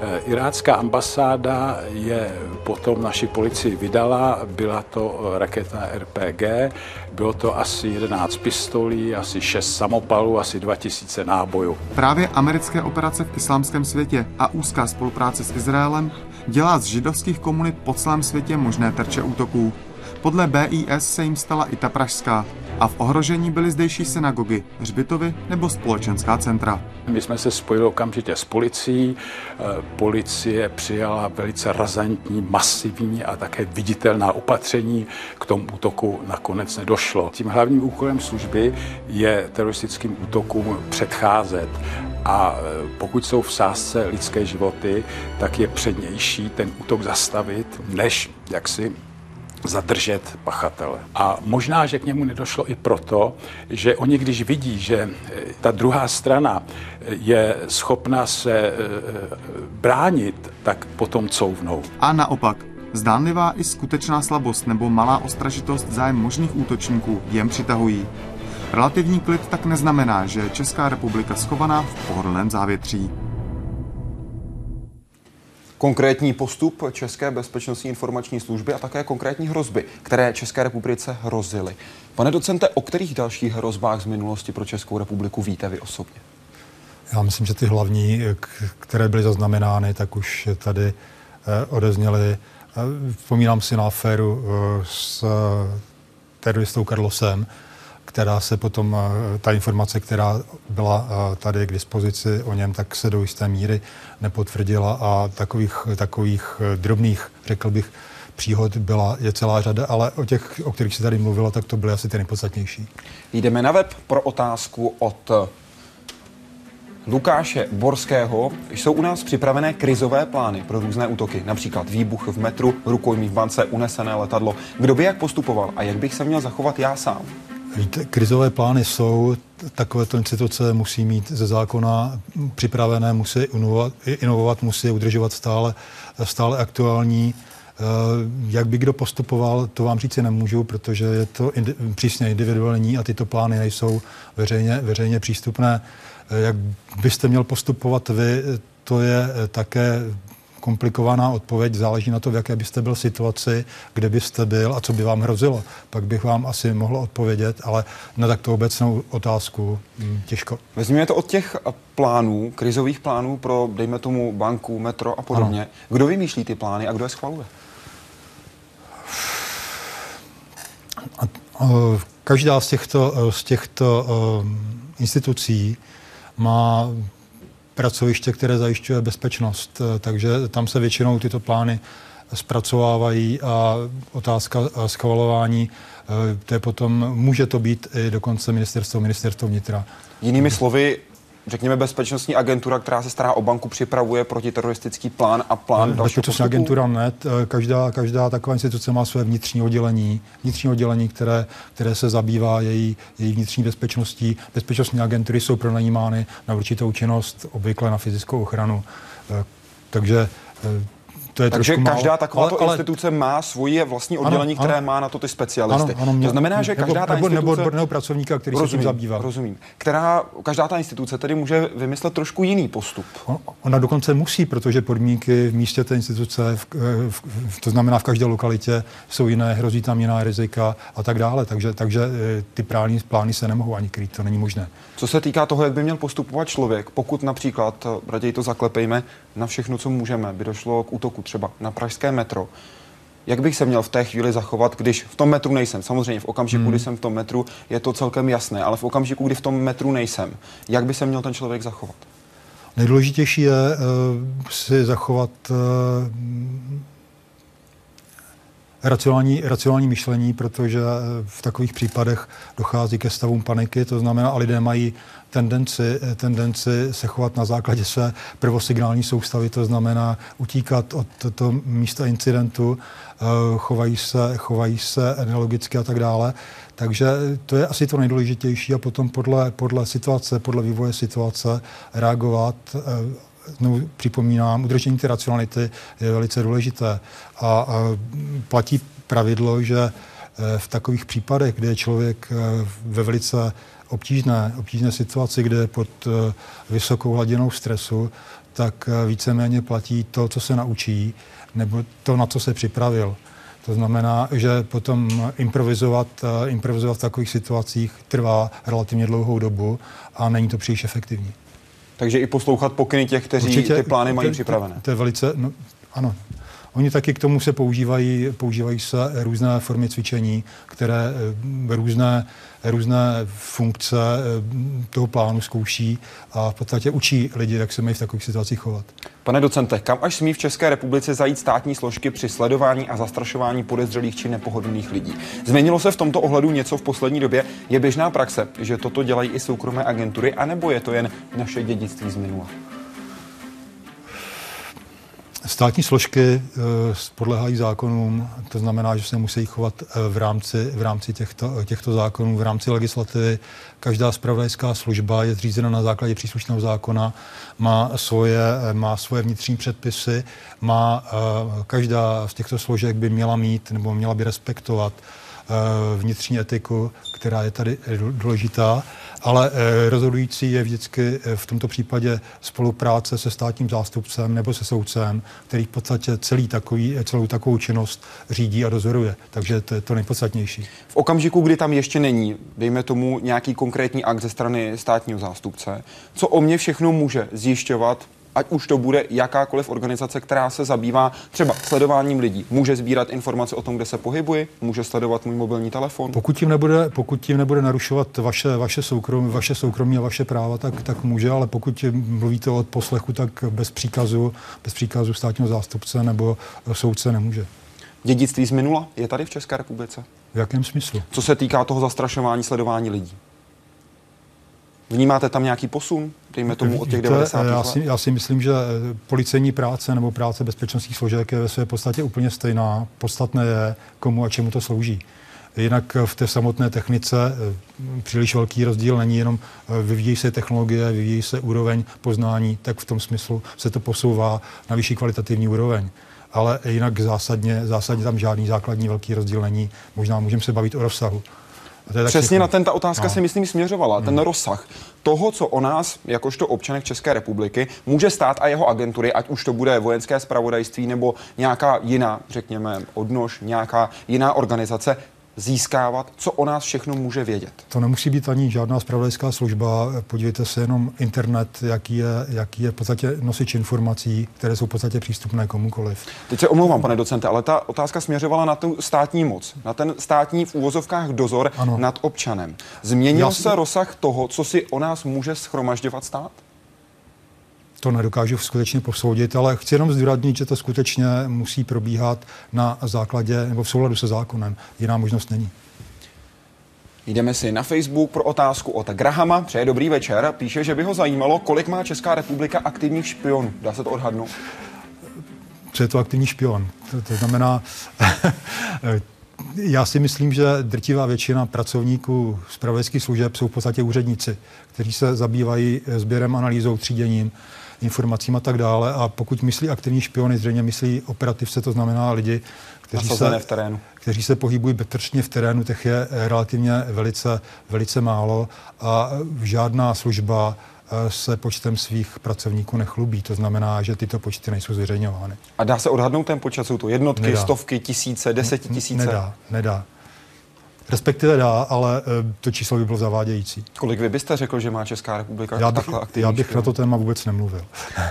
[SPEAKER 8] Eh, irácká ambasáda je potom naši policii vydala, byla to raketa RPG, bylo to asi 11 pistolí, asi 6 samopalů, asi 2000 nábojů.
[SPEAKER 4] Právě americké operace v islámském světě a úzká spolupráce s Izraelem dělá z židovských komunit po celém světě možné terče útoků. Podle BIS se jim stala i ta pražská a v ohrožení byly zdejší synagogy, hřbitovy nebo společenská centra.
[SPEAKER 8] My jsme se spojili okamžitě s policií. Eh, policie přijala velice razantní, masivní a také viditelná opatření. K tomu útoku nakonec nedošlo. Tím hlavním úkolem služby je teroristickým útokům předcházet a eh, pokud jsou v sázce lidské životy, tak je přednější ten útok zastavit, než jak si zadržet pachatele. A možná, že k němu nedošlo i proto, že oni, když vidí, že eh, ta druhá strana eh, je schopna se eh, bránit, tak potom couvnou.
[SPEAKER 4] A naopak, zdánlivá i skutečná slabost nebo malá ostražitost zájem možných útočníků jen přitahují. Relativní klid tak neznamená, že Česká republika schovaná v pohodlném závětří.
[SPEAKER 1] Konkrétní postup České bezpečnostní informační služby a také konkrétní hrozby, které České republice hrozily. Pane docente, o kterých dalších hrozbách z minulosti pro Českou republiku víte vy osobně?
[SPEAKER 9] Já myslím, že ty hlavní, které byly zaznamenány, tak už tady eh, odezněly. Eh, vzpomínám si na aféru eh, s teroristou Carlosem, která se potom, eh, ta informace, která byla eh, tady k dispozici o něm, tak se do jisté míry nepotvrdila a takových, takových drobných, řekl bych, příhod byla, je celá řada, ale o těch, o kterých se tady mluvilo, tak to byly asi ty nejpodstatnější.
[SPEAKER 1] Jdeme na web pro otázku od Lukáše Borského jsou u nás připravené krizové plány pro různé útoky, například výbuch v metru, rukojmí v bance, unesené letadlo. Kdo by jak postupoval a jak bych se měl zachovat já sám?
[SPEAKER 9] Krizové plány jsou, takovéto instituce musí mít ze zákona připravené, musí inovovat, inovovat musí udržovat stále, stále aktuální. Eh, jak by kdo postupoval, to vám říci nemůžu, protože je to indi, přísně individuální a tyto plány nejsou veřejně, veřejně přístupné. Eh, jak byste měl postupovat vy, to je také komplikovaná odpověď, záleží na to, v jaké byste byl situaci, kde byste byl a co by vám hrozilo. Pak bych vám asi mohl odpovědět, ale na takto obecnou otázku hm, těžko.
[SPEAKER 1] Vezměme to od těch plánů, krizových plánů pro, dejme tomu, banku, metro a podobně. Ano. Kdo vymýšlí ty plány a kdo je schvaluje?
[SPEAKER 9] Každá z těchto, z těchto institucí má pracoviště, které zajišťuje bezpečnost, takže tam se většinou tyto plány zpracovávají a otázka schvalování, to je potom, může to být i dokonce ministerstvo, ministerstvo vnitra.
[SPEAKER 1] Jinými slovy, řekněme, bezpečnostní agentura, která se stará o banku, připravuje protiteroristický plán a plán dalšího
[SPEAKER 9] Bezpečnostní agentura ne. Každá, každá taková instituce má své vnitřní oddělení, vnitřní oddělení, které, které se zabývá její, její vnitřní bezpečností. Bezpečnostní agentury jsou pronajímány na určitou činnost, obvykle na fyzickou ochranu. Eh, takže eh, to je
[SPEAKER 1] Takže každá
[SPEAKER 9] málo,
[SPEAKER 1] taková ale, instituce má svoje vlastní oddělení, ano, které ano, má na to ty specialisty.
[SPEAKER 9] Ano, ano, mě,
[SPEAKER 1] to znamená, že každá
[SPEAKER 9] nebo,
[SPEAKER 1] ta instituce...
[SPEAKER 9] Nebo odborného pracovníka, který rozumím, se tím zabývá.
[SPEAKER 1] Rozumím. Která, každá ta instituce tedy může vymyslet trošku jiný postup.
[SPEAKER 9] Ona dokonce musí, protože podmínky v místě té instituce, v, v, v, to znamená v každé lokalitě, jsou jiné, hrozí tam jiná rizika a tak dále. Takže, takže eh, ty plány, plány se nemohou ani krýt, to není možné.
[SPEAKER 1] Co se týká toho, jak by měl postupovat člověk, pokud například, eh, raději to zaklepejme, na všechno, co můžeme, by došlo k útoku třeba na pražské metro, jak bych se měl v té chvíli zachovat, když v tom metru nejsem. Samozřejmě v okamžiku, hmm. kdy jsem v tom metru, je to celkem jasné, ale v okamžiku, kdy v tom metru nejsem, jak by se měl ten člověk zachovat?
[SPEAKER 9] Nejdůležitější je uh, si zachovat uh, racionální, racionální myšlení, protože v takových případech dochází ke stavům paniky, to znamená, a lidé mají tendenci, tendenci se chovat na základě své prvosignální soustavy, to znamená utíkat od toho místa incidentu, eh, chovají se, chovají se nelogicky a tak dále. Takže to je asi to nejdůležitější a potom podle, podle situace, podle vývoje situace reagovat no, připomínám, udržení té racionality je velice důležité. A, a platí pravidlo, že eh, v takových případech, kde je člověk eh, ve velice obtížné, obtížné situaci, kde je pod vysokou hladinou stresu, tak víceméně platí to, co se naučí, nebo to, na co se připravil. To znamená, že potom improvizovat, improvizovat v takových situacích trvá relativně dlouhou dobu a není to příliš efektivní.
[SPEAKER 1] Takže i poslouchat pokyny těch, kteří Určitě, ty plány mají
[SPEAKER 9] to,
[SPEAKER 1] připravené.
[SPEAKER 9] To, to je velice, no, ano. Oni taky k tomu se používají, používají se různé formy cvičení, které eh, různé, různé funkce eh, toho plánu zkouší a v podstatě učí lidi, jak se mají v takových situacích chovat.
[SPEAKER 1] Pane docente, kam až smí v České republice zajít státní složky při sledování a zastrašování podezřelých či nepohodlných lidí? Změnilo se v tomto ohledu něco v poslední době? Je běžná praxe, že toto dělají i soukromé agentury, anebo je to jen naše dědictví z minula?
[SPEAKER 9] Státní složky uh, podléhají zákonům, to znamená, že se musí chovat uh, v rámci, v rámci těchto, těchto zákonů, v rámci legislativy. Každá spravodajská služba je zřízena na základě příslušného zákona, má svoje, má svoje vnitřní předpisy, má, každá z těchto složek by měla mít nebo měla by respektovat vnitřní etiku, která je tady důležitá ale eh, rozhodující je vždycky eh, v tomto případě spolupráce se státním zástupcem nebo se soudcem, který v podstatě celý takový, celou takovou činnost řídí a dozoruje. Takže to je to nejpodstatnější.
[SPEAKER 1] V okamžiku, kdy tam ještě není, dejme tomu nějaký konkrétní akt ze strany státního zástupce, co o mě všechno může zjišťovat ať už to bude jakákoliv organizace, která se zabývá třeba sledováním lidí. Může sbírat informace o tom, kde se pohybuji, může sledovat můj mobilní telefon.
[SPEAKER 9] Pokud tím nebude, pokud tím nebude narušovat vaše, vaše, soukromí, vaše soukromí a vaše práva, tak, tak může, ale pokud mluvíte o poslechu, tak bez příkazu, bez příkazu státního zástupce nebo soudce nemůže.
[SPEAKER 1] Dědictví z minula je tady v České republice?
[SPEAKER 9] V jakém smyslu?
[SPEAKER 1] Co se týká toho zastrašování, sledování lidí. Vnímáte tam nějaký posun, dejme tomu od těch 90.
[SPEAKER 9] já si, já si myslím, že policejní práce nebo práce bezpečnostních složek je ve své podstatě úplně stejná. Podstatné je, komu a čemu to slouží. Jinak v té samotné technice eh, příliš velký rozdíl není jenom eh, vyvíjí se technologie, vyvíjí se úroveň poznání, tak v tom smyslu se to posouvá na vyšší kvalitativní úroveň ale jinak zásadně, zásadně tam žádný základní velký rozdíl není. Možná můžeme se bavit o rozsahu.
[SPEAKER 1] Přesně na ten ta otázka no. se myslím směřovala, hmm. ten rozsah toho, co o nás, jakožto občanech České republiky, může stát a jeho agentury, ať už to bude vojenské spravodajství nebo nějaká jiná, řekněme, odnož, nějaká jiná organizace, získávat, co o nás všechno může vědět.
[SPEAKER 9] To nemusí být ani žádná spravodajská služba. Podívejte se jenom internet, jaký je, jaký je v podstatě nosič informací, které jsou v podstatě přístupné komukoliv.
[SPEAKER 1] Teď se omlouvám, pane docente, ale ta otázka směřovala na tu státní moc, na ten státní v úvozovkách dozor ano. nad občanem. Změnil Já se rozsah toho, co si o nás může schromažďovat stát?
[SPEAKER 9] To nedokážu skutečně posoudit, ale chci jenom zdůraznit, že to skutečně musí probíhat na základě nebo v souladu se zákonem. Jiná možnost není.
[SPEAKER 1] Jdeme si na Facebook pro otázku od Grahama. Přeje dobrý večer. Píše, že by ho zajímalo, kolik má Česká republika aktivních špionů. Dá se to odhadnout?
[SPEAKER 9] Co je to aktivní špion? To, to znamená, já si myslím, že drtivá většina pracovníků zpravodajských služeb jsou v podstatě úředníci, kteří se zabývají sběrem, analýzou, tříděním informacím a tak dále. A pokud myslí aktivní špiony, zřejmě myslí operativce, to znamená lidi, kteří se,
[SPEAKER 1] v terénu.
[SPEAKER 9] kteří se pohybují bezpečně v terénu, těch je relativně velice, velice málo a žádná služba eh, se počtem svých pracovníků nechlubí. To znamená, že tyto počty nejsou zveřejňovány.
[SPEAKER 1] A dá se odhadnout ten počet? Jsou to jednotky, nedá. stovky, tisíce, desetitisíce?
[SPEAKER 9] Nedá, nedá. Respektive dá, ale eh, to číslo by bylo zavádějící.
[SPEAKER 1] Kolik vy byste řekl, že má Česká republika
[SPEAKER 9] já bych,
[SPEAKER 1] takhle aktivní
[SPEAKER 9] Já bych na to téma vůbec nemluvil.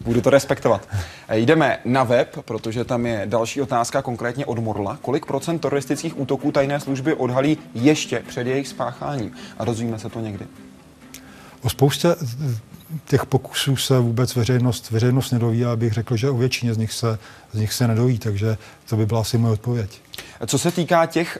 [SPEAKER 1] Budu to respektovat. Eh, jdeme na web, protože tam je další otázka, konkrétně od Morla. Kolik procent teroristických útoků tajné služby odhalí ještě před jejich spácháním? A dozvíme se to někdy.
[SPEAKER 9] O spoustě těch pokusů se vůbec veřejnost, veřejnost nedoví a bych řekl, že o většině z nich se, z nich se nedoví, takže to by byla asi moje odpověď.
[SPEAKER 1] Co se týká těch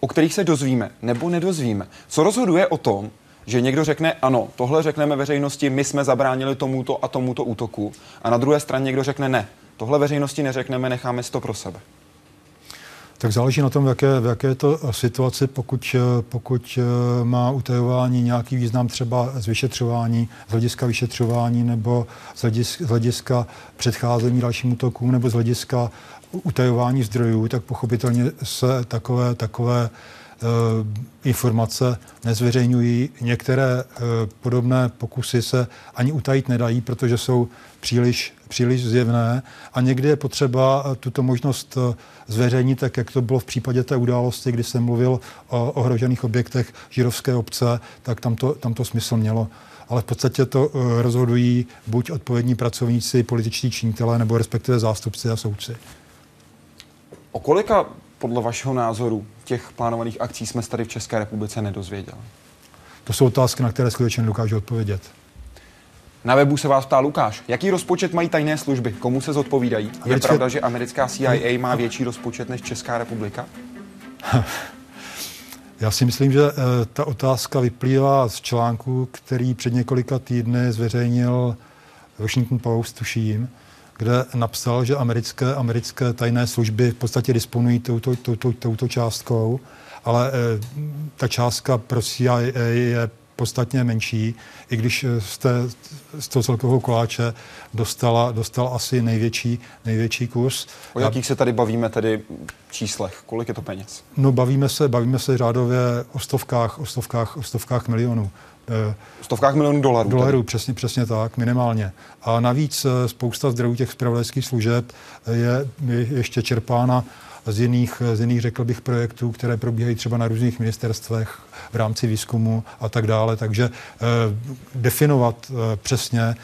[SPEAKER 1] o kterých se dozvíme nebo nedozvíme. Co rozhoduje o tom, že někdo řekne, ano, tohle řekneme veřejnosti, my jsme zabránili tomuto a tomuto útoku. A na druhé straně někdo řekne, ne, tohle veřejnosti neřekneme, necháme si to pro sebe.
[SPEAKER 9] Tak záleží na tom, v jaké, v jaké to situaci, pokud, pokud eh, má utajování nějaký význam třeba z vyšetřování, z hlediska vyšetřování nebo z hlediska, z hlediska předcházení dalším útokům nebo z hlediska utajování zdrojů, tak pochopitelně se takové, takové uh, informace nezveřejňují. Některé uh, podobné pokusy se ani utajit nedají, protože jsou příliš, příliš zjevné a někdy je potřeba uh, tuto možnost zveřejnit, tak jak to bylo v případě té události, kdy jsem mluvil o ohrožených objektech Žirovské obce, tak tam to, tam to smysl mělo ale v podstatě to rozhodují buď odpovědní pracovníci, političtí činitelé, nebo respektive zástupci a soudci.
[SPEAKER 1] O kolika podle vašeho názoru těch plánovaných akcí jsme tady v České republice nedozvěděli?
[SPEAKER 9] To jsou otázky, na které skutečně nedokážu odpovědět.
[SPEAKER 1] Na webu se vás ptá Lukáš, jaký rozpočet mají tajné služby, komu se zodpovídají? Americké... Je pravda, že americká CIA má větší rozpočet než Česká republika?
[SPEAKER 9] Já si myslím, že eh, ta otázka vyplývá z článku, který před několika týdny zveřejnil Washington Post, tuším, kde napsal, že americké, americké tajné služby v podstatě disponují touto, touto, touto částkou, ale e, ta částka pro CIA je podstatně menší, i když z, té, z toho celkového koláče dostala, dostal asi největší, největší kus.
[SPEAKER 1] O jakých se tady bavíme tedy číslech? Kolik je to peněz?
[SPEAKER 9] No bavíme se, bavíme se řádově o stovkách, o stovkách, o stovkách milionů.
[SPEAKER 1] Eh, stovkách milionů dolarů.
[SPEAKER 9] Dolarů, přesně, přesně tak, minimálně. A navíc eh, spousta zdrojů těch zpravodajských služeb je ještě čerpána z jiných, z jiných, řekl bych, projektů, které probíhají třeba na různých ministerstvech v rámci výzkumu a tak dále. Takže eh, definovat eh, přesně, eh,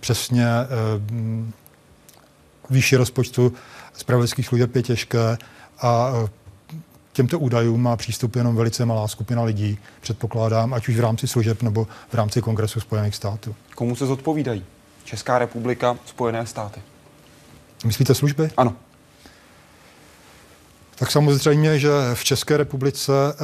[SPEAKER 9] přesně eh, výši rozpočtu zpravodajských služeb je těžké a eh, těmto údajům má přístup jenom velice malá skupina lidí, předpokládám, ať už v rámci služeb nebo v rámci Kongresu Spojených států.
[SPEAKER 1] Komu se zodpovídají? Česká republika, Spojené státy.
[SPEAKER 9] Myslíte služby?
[SPEAKER 1] Ano.
[SPEAKER 9] Tak samozřejmě, že v České republice eh,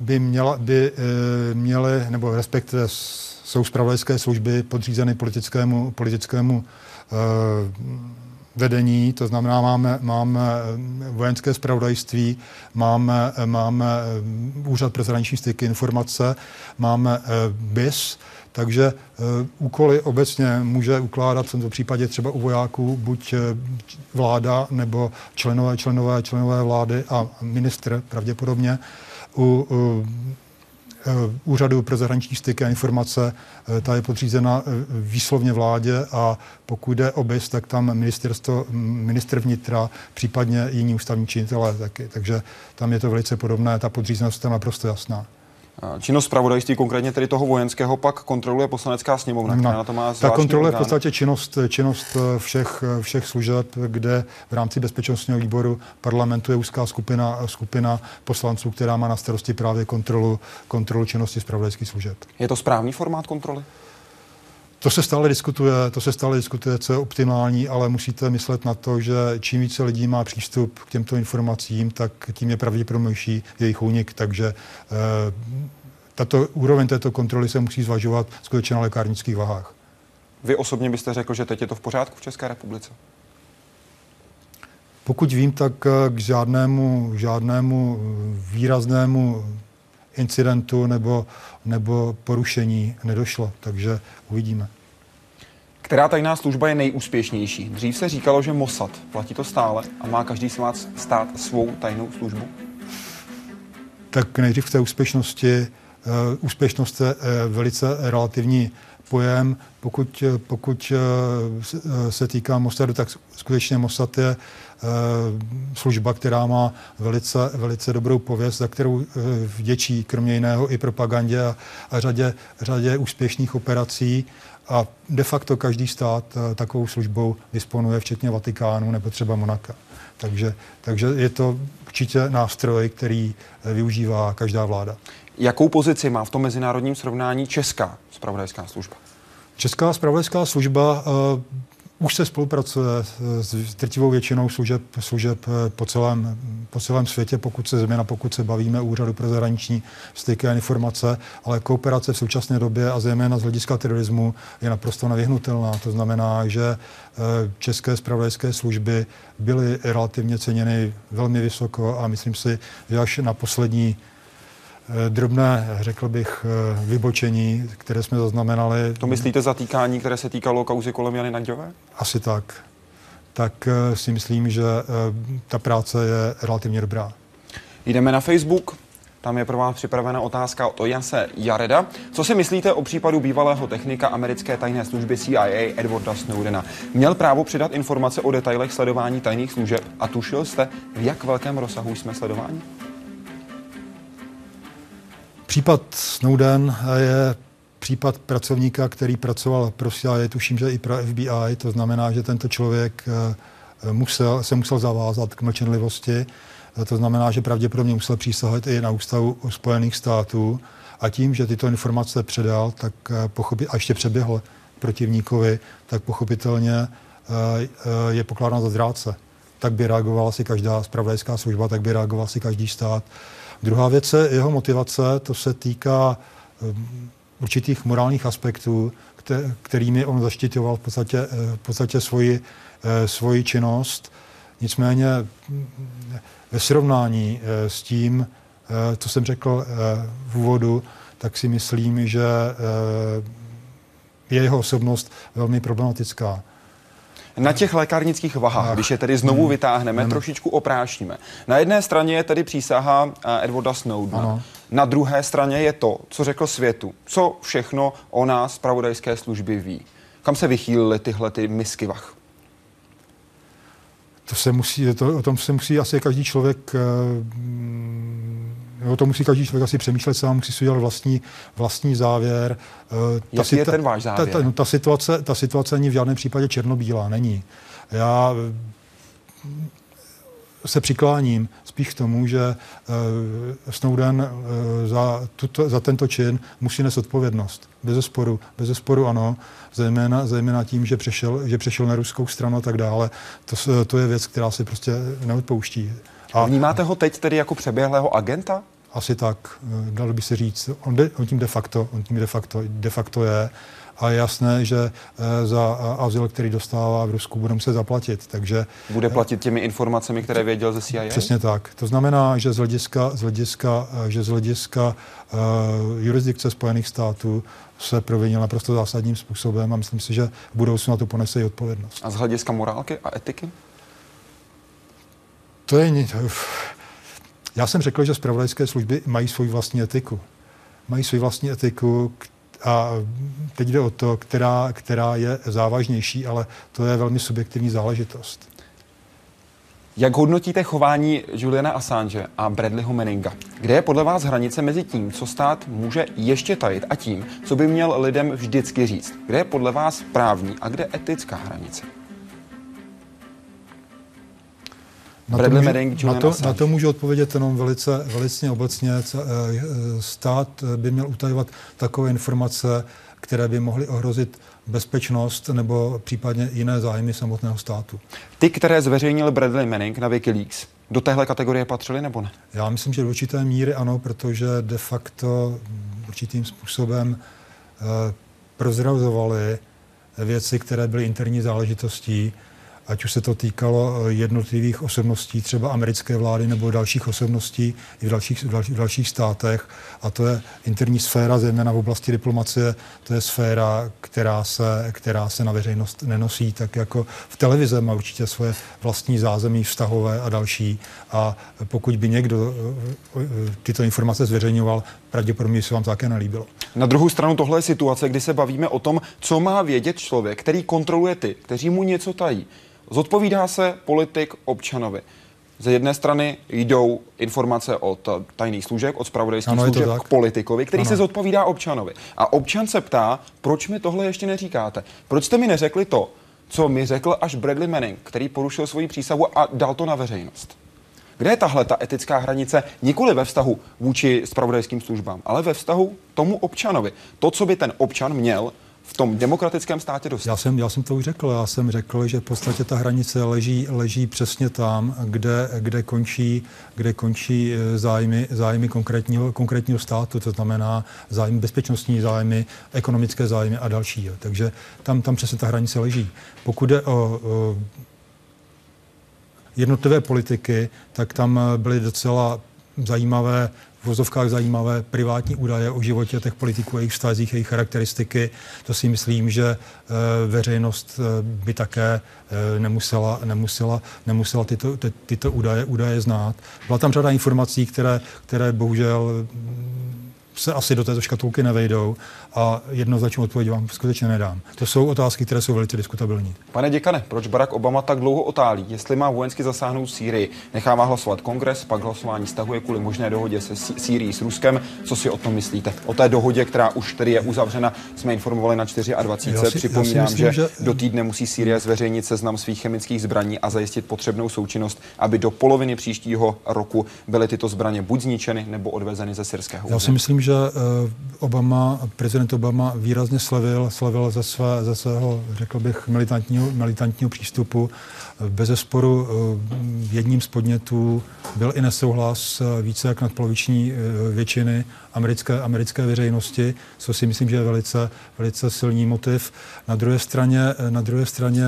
[SPEAKER 9] by, měla, by eh, měly, nebo respektive s- jsou zpravodajské služby podřízeny politickému, politickému eh, vedení, to znamená, máme, máme eh, vojenské spravodajství, máme, eh, máme eh, úřad pro zahraniční styky informace, máme eh, BIS, takže eh, úkoly obecně může ukládat v tomto případě třeba u vojáků buď eh, vláda nebo členové, členové, členové vlády a ministr pravděpodobně. U, u eh, úřadu pro zahraniční styky a informace, ta je podřízena výslovně vládě a pokud jde o BIS, tak tam ministerstvo, minister vnitra, případně jiní ústavní činitelé taky. Takže tam je to velice podobné, ta podřízenost je naprosto jasná.
[SPEAKER 1] Činnost zpravodajství, konkrétně tedy toho vojenského, pak kontroluje poslanecká sněmovna, která na to má
[SPEAKER 9] Ta kontroluje v
[SPEAKER 1] orgán.
[SPEAKER 9] podstatě činnost, činnost eh, všech, eh, všech služeb, kde v rámci bezpečnostního výboru parlamentu je úzká skupina, skupina poslanců, která má na starosti právě kontrolu, kontrolu činnosti zpravodajských služeb.
[SPEAKER 1] Je to správný formát kontroly?
[SPEAKER 9] To se stále diskutuje, to se stále diskutuje, co je optimální, ale musíte myslet na to, že čím více lidí má přístup k těmto informacím, tak tím je pravděpodobnější jejich únik. Takže eh, tato úroveň této kontroly se musí zvažovat skutečně na lékárnických vahách.
[SPEAKER 1] Vy osobně byste řekl, že teď je to v pořádku v České republice?
[SPEAKER 9] Pokud vím, tak eh, k žádnému, žádnému výraznému incidentu nebo, nebo porušení nedošlo, takže uvidíme.
[SPEAKER 1] Která tajná služba je nejúspěšnější? Dřív se říkalo, že Mossad. Platí to stále a má každý stát, stát svou tajnou službu?
[SPEAKER 9] Tak nejdřív k té úspěšnosti. Uh, úspěšnost je uh, velice relativní pojem. Pokud, eh, pokud se, týká Mossadu, tak skutečně Mossad je služba, která má velice, velice dobrou pověst, za kterou uh, vděčí kromě jiného i propagandě a, a řadě, řadě úspěšných operací. A de facto každý stát uh, takovou službou disponuje, včetně Vatikánu nebo třeba Monaka. Takže, takže je to určitě nástroj, který eh, využívá každá vláda.
[SPEAKER 1] Jakou pozici má v tom mezinárodním srovnání Česká spravodajská služba?
[SPEAKER 9] Česká spravodajská služba už se spolupracuje s drtivou většinou služeb, služeb eh, po, celém, po celém světě, pokud se změna, pokud se bavíme Úřadu pro zahraniční styky a informace, ale kooperace v současné době a zejména z hlediska terorismu je naprosto nevyhnutelná. To znamená, že eh, české spravodajské služby byly relativně ceněny velmi vysoko a myslím si, že až na poslední drobné, řekl bych, eh, vybočení, které jsme zaznamenali.
[SPEAKER 1] To myslíte zatýkání, které se týkalo kauzy kolem Jany Naďové?
[SPEAKER 9] Asi tak. Tak eh, si myslím, že eh, ta práce je relativně dobrá.
[SPEAKER 1] Jdeme na Facebook. Tam je pro vás připravena otázka od Jase Jareda. Co si myslíte o případu bývalého technika americké tajné služby CIA Edwarda Snowdena? Měl právo přidat informace o detailech sledování tajných služeb a tušil jste, v jak velkém rozsahu jsme sledováni?
[SPEAKER 9] Případ Snowden je případ pracovníka, který pracoval pro CIA, tuším, že i pro FBI, to znamená, že tento člověk eh, musel, se musel zavázat k mlčenlivosti, Eh, to znamená, že pravděpodobně musel přísahat i na ústavu Spojených států a tím, že tyto informace předal, tak eh, pochopit, a ještě přeběhl protivníkovi, tak pochopitelně je pokládán za zrádce. Tak by reagovala asi každá spravodajská služba, tak by reagoval asi každý stát. Druhá věc je jeho motivace, to se týká eh, určitých morálních aspektů, kte- kterými on zaštiťoval v podstatě, eh, v podstatě svoji, eh, svoji činnost. Nicméně mm, ve srovnání eh, s tím, co jsem řekl v úvodu, tak si myslím, že je jeho osobnost velmi problematická.
[SPEAKER 1] Na těch lékárnických vahách, když je tedy znovu vytáhneme, trošičku oprášíme. Na jedné straně je tedy přísaha eh, Edwarda Snowdena.
[SPEAKER 9] Ano.
[SPEAKER 1] Na druhé straně je to, co řekl světu. Co všechno o nás pravodajské služby ví. Kam se vychýlily tyhle ty misky vah?
[SPEAKER 9] to se musí, to, o tom se musí asi každý člověk O tom musí každý člověk asi přemýšlet sám, musí si udělat vlastní, vlastní závěr.
[SPEAKER 1] Jaký je ten váš závěr?
[SPEAKER 9] Ta, ta, no, ta, situace, ta situace není v žádném případě černobílá, není. Já se přikláním spíš k tomu, že uh, Snowden uh, za, tuto, za tento čin musí nést odpovědnost. Bez sporu, bez sporu ano, zejména, zejména tím, že přešel, že přešel na ruskou stranu a tak dále. To, to je věc, která se prostě neodpouští.
[SPEAKER 1] A vnímáte ho teď tedy jako přeběhlého agenta?
[SPEAKER 9] Asi tak, eh, dalo by se říct. On, de, on tím de facto, on tím de facto, de facto je a je jasné, že eh, za azyl, který dostává v Rusku, bude muset zaplatit. Takže,
[SPEAKER 1] bude platit těmi informacemi, které věděl ze CIA?
[SPEAKER 9] Přesně tak. To znamená, že z hlediska, z hlediska, eh, že z hlediska uh, jurisdikce Spojených států se provinil naprosto zásadním způsobem a myslím si, že v budoucnu na to ponese i odpovědnost.
[SPEAKER 1] A z hlediska morálky a etiky?
[SPEAKER 9] To je... Já jsem řekl, že zpravodajské služby mají svou vlastní etiku. Mají svou vlastní etiku, a teď jde o to, která, která je závažnější, ale to je velmi subjektivní záležitost.
[SPEAKER 1] Jak hodnotíte chování Juliana Assange a Bradleyho Manninga? Kde je podle vás hranice mezi tím, co stát může ještě tajit a tím, co by měl lidem vždycky říct? Kde je podle vás právní a kde etická hranice?
[SPEAKER 9] Na to, můžu, na, to, na to můžu odpovědět jenom velice, velice obecně. Eh, stát by měl utajovat takové informace, které by mohly ohrozit bezpečnost nebo případně jiné zájmy samotného státu.
[SPEAKER 1] Ty, které zveřejnil Bradley Manning na Wikileaks, do téhle kategorie patřily nebo ne?
[SPEAKER 9] Já myslím, že do určité míry ano, protože de facto určitým způsobem eh, prozrazovali věci, které byly interní záležitostí ať už se to týkalo eh, jednotlivých osobností, třeba americké vlády nebo dalších osobností i v dalších, v dalších státech. A to je interní sféra, zejména v oblasti diplomacie, to je sféra, která se, která se na veřejnost nenosí, tak jako v televize má určitě svoje vlastní zázemí vztahové a další. A pokud by někdo eh, eh, tyto informace zveřejňoval, pravděpodobně se vám také nelíbilo.
[SPEAKER 1] Na druhou stranu tohle je situace, kdy se bavíme o tom, co má vědět člověk, který kontroluje ty, kteří mu něco tají. Zodpovídá se politik občanovi. Ze jedné strany jdou informace od tajných služeb, od spravodajských služeb k politikovi, který ano. se zodpovídá občanovi. A občan se ptá, proč mi tohle ještě neříkáte? Proč jste mi neřekli to, co mi řekl až Bradley Manning, který porušil svoji přísahu a dal to na veřejnost? Kde je tahle ta etická hranice nikoli ve vztahu vůči spravodajským službám, ale ve vztahu tomu občanovi? To, co by ten občan měl v tom demokratickém státě dostat?
[SPEAKER 9] Já jsem, já jsem to už řekl. Já jsem řekl, že v podstatě ta hranice leží, leží přesně tam, kde, kde, končí, kde končí eh, zájmy, zájmy konkrétního, konkrétního státu, to znamená zájmy, bezpečnostní zájmy, ekonomické zájmy a další. Takže tam, tam přesně ta hranice leží. Pokud jde o, o jednotlivé politiky, tak tam byly docela zajímavé v vozovkách zajímavé privátní údaje o životě těch politiků, jejich vztazích, jejich charakteristiky. To si myslím, že e, veřejnost e, by také nemusela, nemusela, nemusela tyto, ty, tyto údaje, údaje znát. Byla tam řada informací, které, které bohužel se asi do této škatulky nevejdou a jednoznačnou odpověď vám skutečně nedám. To jsou otázky, které jsou velice diskutabilní.
[SPEAKER 1] Pane děkane, proč Barack Obama tak dlouho otálí? Jestli má vojensky zasáhnout Sýrii, nechává hlasovat kongres, pak hlasování stahuje kvůli možné dohodě se Sýrií s Ruskem. Co si o tom myslíte? O té dohodě, která už tedy je uzavřena, jsme informovali na 24. Já si, Připomínám, já si myslím, že, že do týdne musí Sýrie zveřejnit seznam svých chemických zbraní a zajistit potřebnou součinnost, aby do poloviny příštího roku byly tyto zbraně buď zničeny nebo odvezeny ze syrského.
[SPEAKER 9] Já si myslím, že eh, Obama, prezident Obama výrazně slevil, slevil ze, své, ze svého, řekl bych, militantního, militantního přístupu. Bez zesporu eh, jedním z podnětů byl i nesouhlas eh, více jak nadpoloviční většiny americké, americké veřejnosti, co si myslím, že je velice, velice silný motiv. Na druhé straně, na druhé straně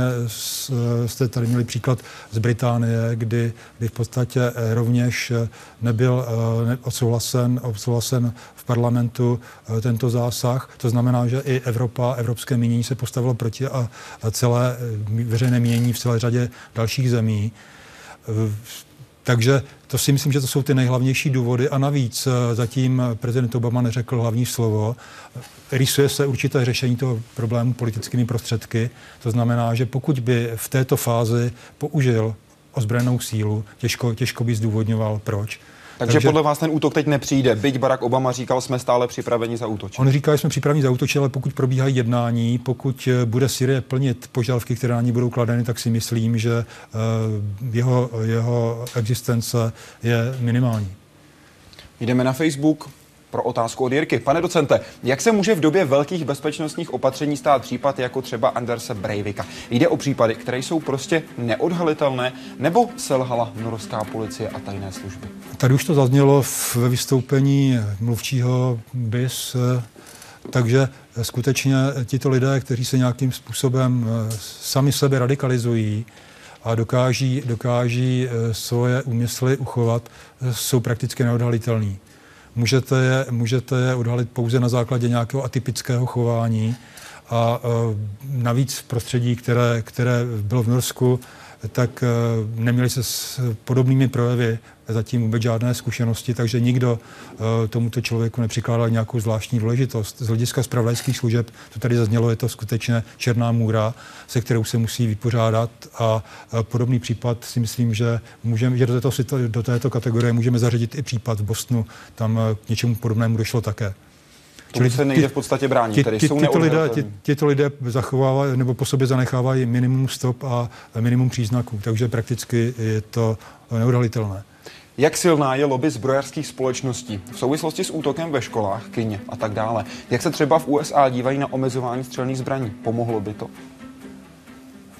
[SPEAKER 9] jste tady měli příklad z Británie, kdy, kdy v podstatě rovněž nebyl odsouhlasen, odsouhlasen v parlamentu eh, tento zásah. To znamená, že i Evropa, evropské mínění se postavilo proti a celé eh, veřejné mínění v celé řadě dalších zemí. Eh, takže to si myslím, že to jsou ty nejhlavnější důvody a navíc zatím prezident Obama neřekl hlavní slovo. Rysuje se určité řešení toho problému politickými prostředky. To znamená, že pokud by v této fázi použil ozbrojenou sílu, těžko, těžko by zdůvodňoval proč.
[SPEAKER 1] Takže, Takže podle vás ten útok teď nepřijde. Byť Barack Obama říkal, jsme stále připraveni za útočit.
[SPEAKER 9] On říká, že jsme připraveni za útočit, ale pokud probíhají jednání, pokud eh, bude Syrie plnit požadavky, které na ní budou kladeny, tak si myslím, že jeho, jeho existence je minimální.
[SPEAKER 1] Jdeme na Facebook pro otázku od Jirky. Pane docente, jak se může v době velkých bezpečnostních opatření stát případ jako třeba Anderse Breivika? Jde o případy, které jsou prostě neodhalitelné, nebo selhala norská policie a tajné služby?
[SPEAKER 9] Tady už to zaznělo ve vystoupení mluvčího BIS, takže skutečně tito lidé, kteří se nějakým způsobem eh, sami sebe radikalizují, a dokáží, dokáží eh, svoje úmysly uchovat, eh, jsou prakticky neodhalitelní. Můžete je, můžete je odhalit pouze na základě nějakého atypického chování. A navíc v prostředí, které, které bylo v Norsku, tak eh, neměli se s podobnými projevy zatím vůbec žádné zkušenosti, takže nikdo eh, tomuto člověku nepřikládal nějakou zvláštní důležitost. Z hlediska spravodajských služeb, to tady zaznělo, je to skutečně černá můra, se kterou se musí vypořádat a eh, podobný případ si myslím, že, můžeme, že do, této, do této kategorie můžeme zařadit i případ v Bosnu, tam k něčemu podobnému došlo také.
[SPEAKER 1] Čili se nejde v podstatě bránit,
[SPEAKER 9] tedy jsou tyto lidé, ty, tyto lidé zachovávají nebo po sobě zanechávají minimum stop a minimum příznaků, takže prakticky je to neodhalitelné.
[SPEAKER 1] Jak silná je lobby zbrojařských společností v souvislosti s útokem ve školách, kyně a tak dále? Jak se třeba v USA dívají na omezování střelných zbraní? Pomohlo by to?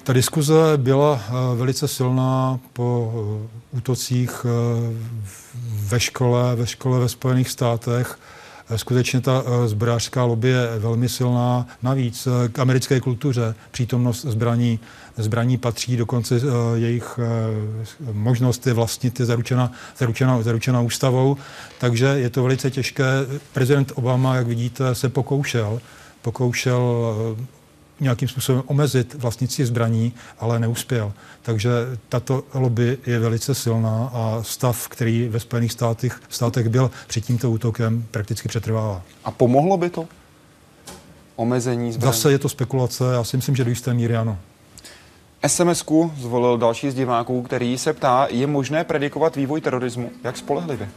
[SPEAKER 9] Ta diskuze byla eh, velice silná po eh, útocích eh, ve škole, ve škole ve Spojených státech skutečně ta eh, zbrojařská lobby je velmi silná. Navíc eh, k americké kultuře přítomnost zbraní, zbraní patří, dokonce eh, jejich možnost je vlastnit je zaručena, zaručena, zaručena ústavou, takže je to velice těžké. Prezident Obama, jak vidíte, se pokoušel pokoušel nějakým způsobem omezit vlastnictví zbraní, ale neuspěl. Takže tato lobby je velice silná a stav, který ve Spojených státech, státech byl před tímto útokem, prakticky přetrvává.
[SPEAKER 1] A pomohlo by to? Omezení zbraní?
[SPEAKER 9] Zase je to spekulace, já si myslím, že do jisté míry ano.
[SPEAKER 1] SMS-ku zvolil další z diváků, který se ptá, je možné predikovat vývoj terorismu? Jak spolehlivě?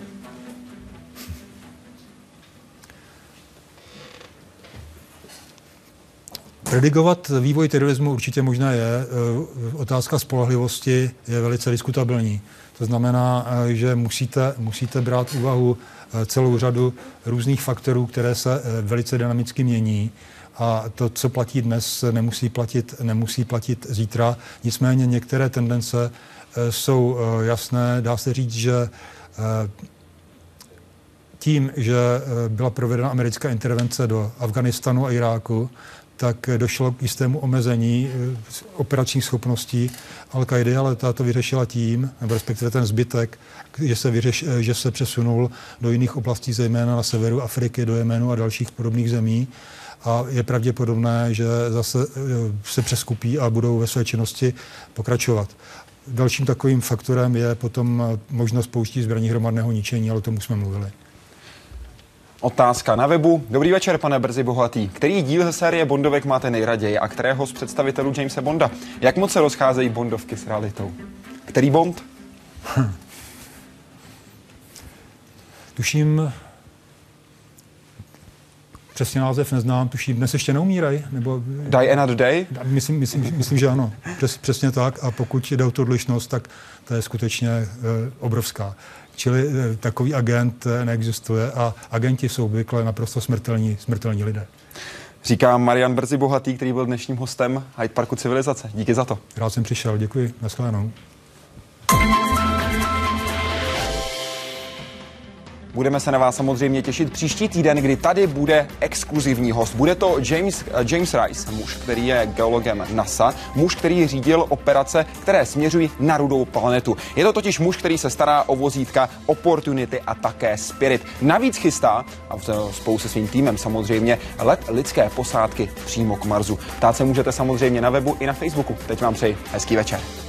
[SPEAKER 9] Predikovat vývoj terorismu určitě možná je. Eh, otázka spolehlivosti je velice diskutabilní. To znamená, eh, že musíte, musíte brát úvahu eh, celou řadu různých faktorů, které se velice dynamicky mění. A to, co platí dnes, nemusí platit, nemusí platit zítra. Nicméně některé tendence jsou jasné. Dá se říct, že tím, že byla provedena americká intervence do Afganistanu a Iráku, tak došlo k jistému omezení eh, operačních schopností al qaidi ale ta to vyřešila tím, nebo respektive ten zbytek, že se, vyřeš, eh, že se přesunul do jiných oblastí, zejména na severu Afriky, do Jemenu a dalších podobných zemí. A je pravděpodobné, že zase eh, se přeskupí a budou ve své činnosti pokračovat. Dalším takovým faktorem je potom možnost pouští zbraní hromadného ničení, ale o tom už jsme mluvili.
[SPEAKER 1] Otázka na webu. Dobrý večer, pane Brzy Bohatý. Který díl ze série Bondovek máte nejraději a kterého z představitelů Jamesa Bonda? Jak moc se rozcházejí Bondovky s realitou? Který Bond? Hm.
[SPEAKER 9] Tuším, přesně název neznám, tuším, dnes ještě neumírají? Nebo...
[SPEAKER 1] Die Another Day?
[SPEAKER 9] Myslím, myslím, myslím že ano, Přes, přesně tak. A pokud jde o tu odlišnost, tak to je skutečně e, obrovská. Čili eh, takový agent eh, neexistuje a agenti jsou obvykle naprosto smrtelní, smrtelní lidé.
[SPEAKER 1] Říká Marian Brzy Bohatý, který byl dnešním hostem Hyde Parku Civilizace. Díky za to.
[SPEAKER 9] Rád jsem přišel, děkuji. Naschledanou.
[SPEAKER 1] Budeme se na vás samozřejmě těšit příští týden, kdy tady bude exkluzivní host. Bude to James, eh, James Rice, muž, který je geologem NASA, muž, který řídil operace, které směřují na rudou planetu. Je to totiž muž, který se stará o vozítka Opportunity a také Spirit. Navíc chystá, a spolu se svým týmem samozřejmě, let lidské posádky přímo k Marsu. Ptát se můžete samozřejmě na webu i na Facebooku. Teď vám přeji hezký večer.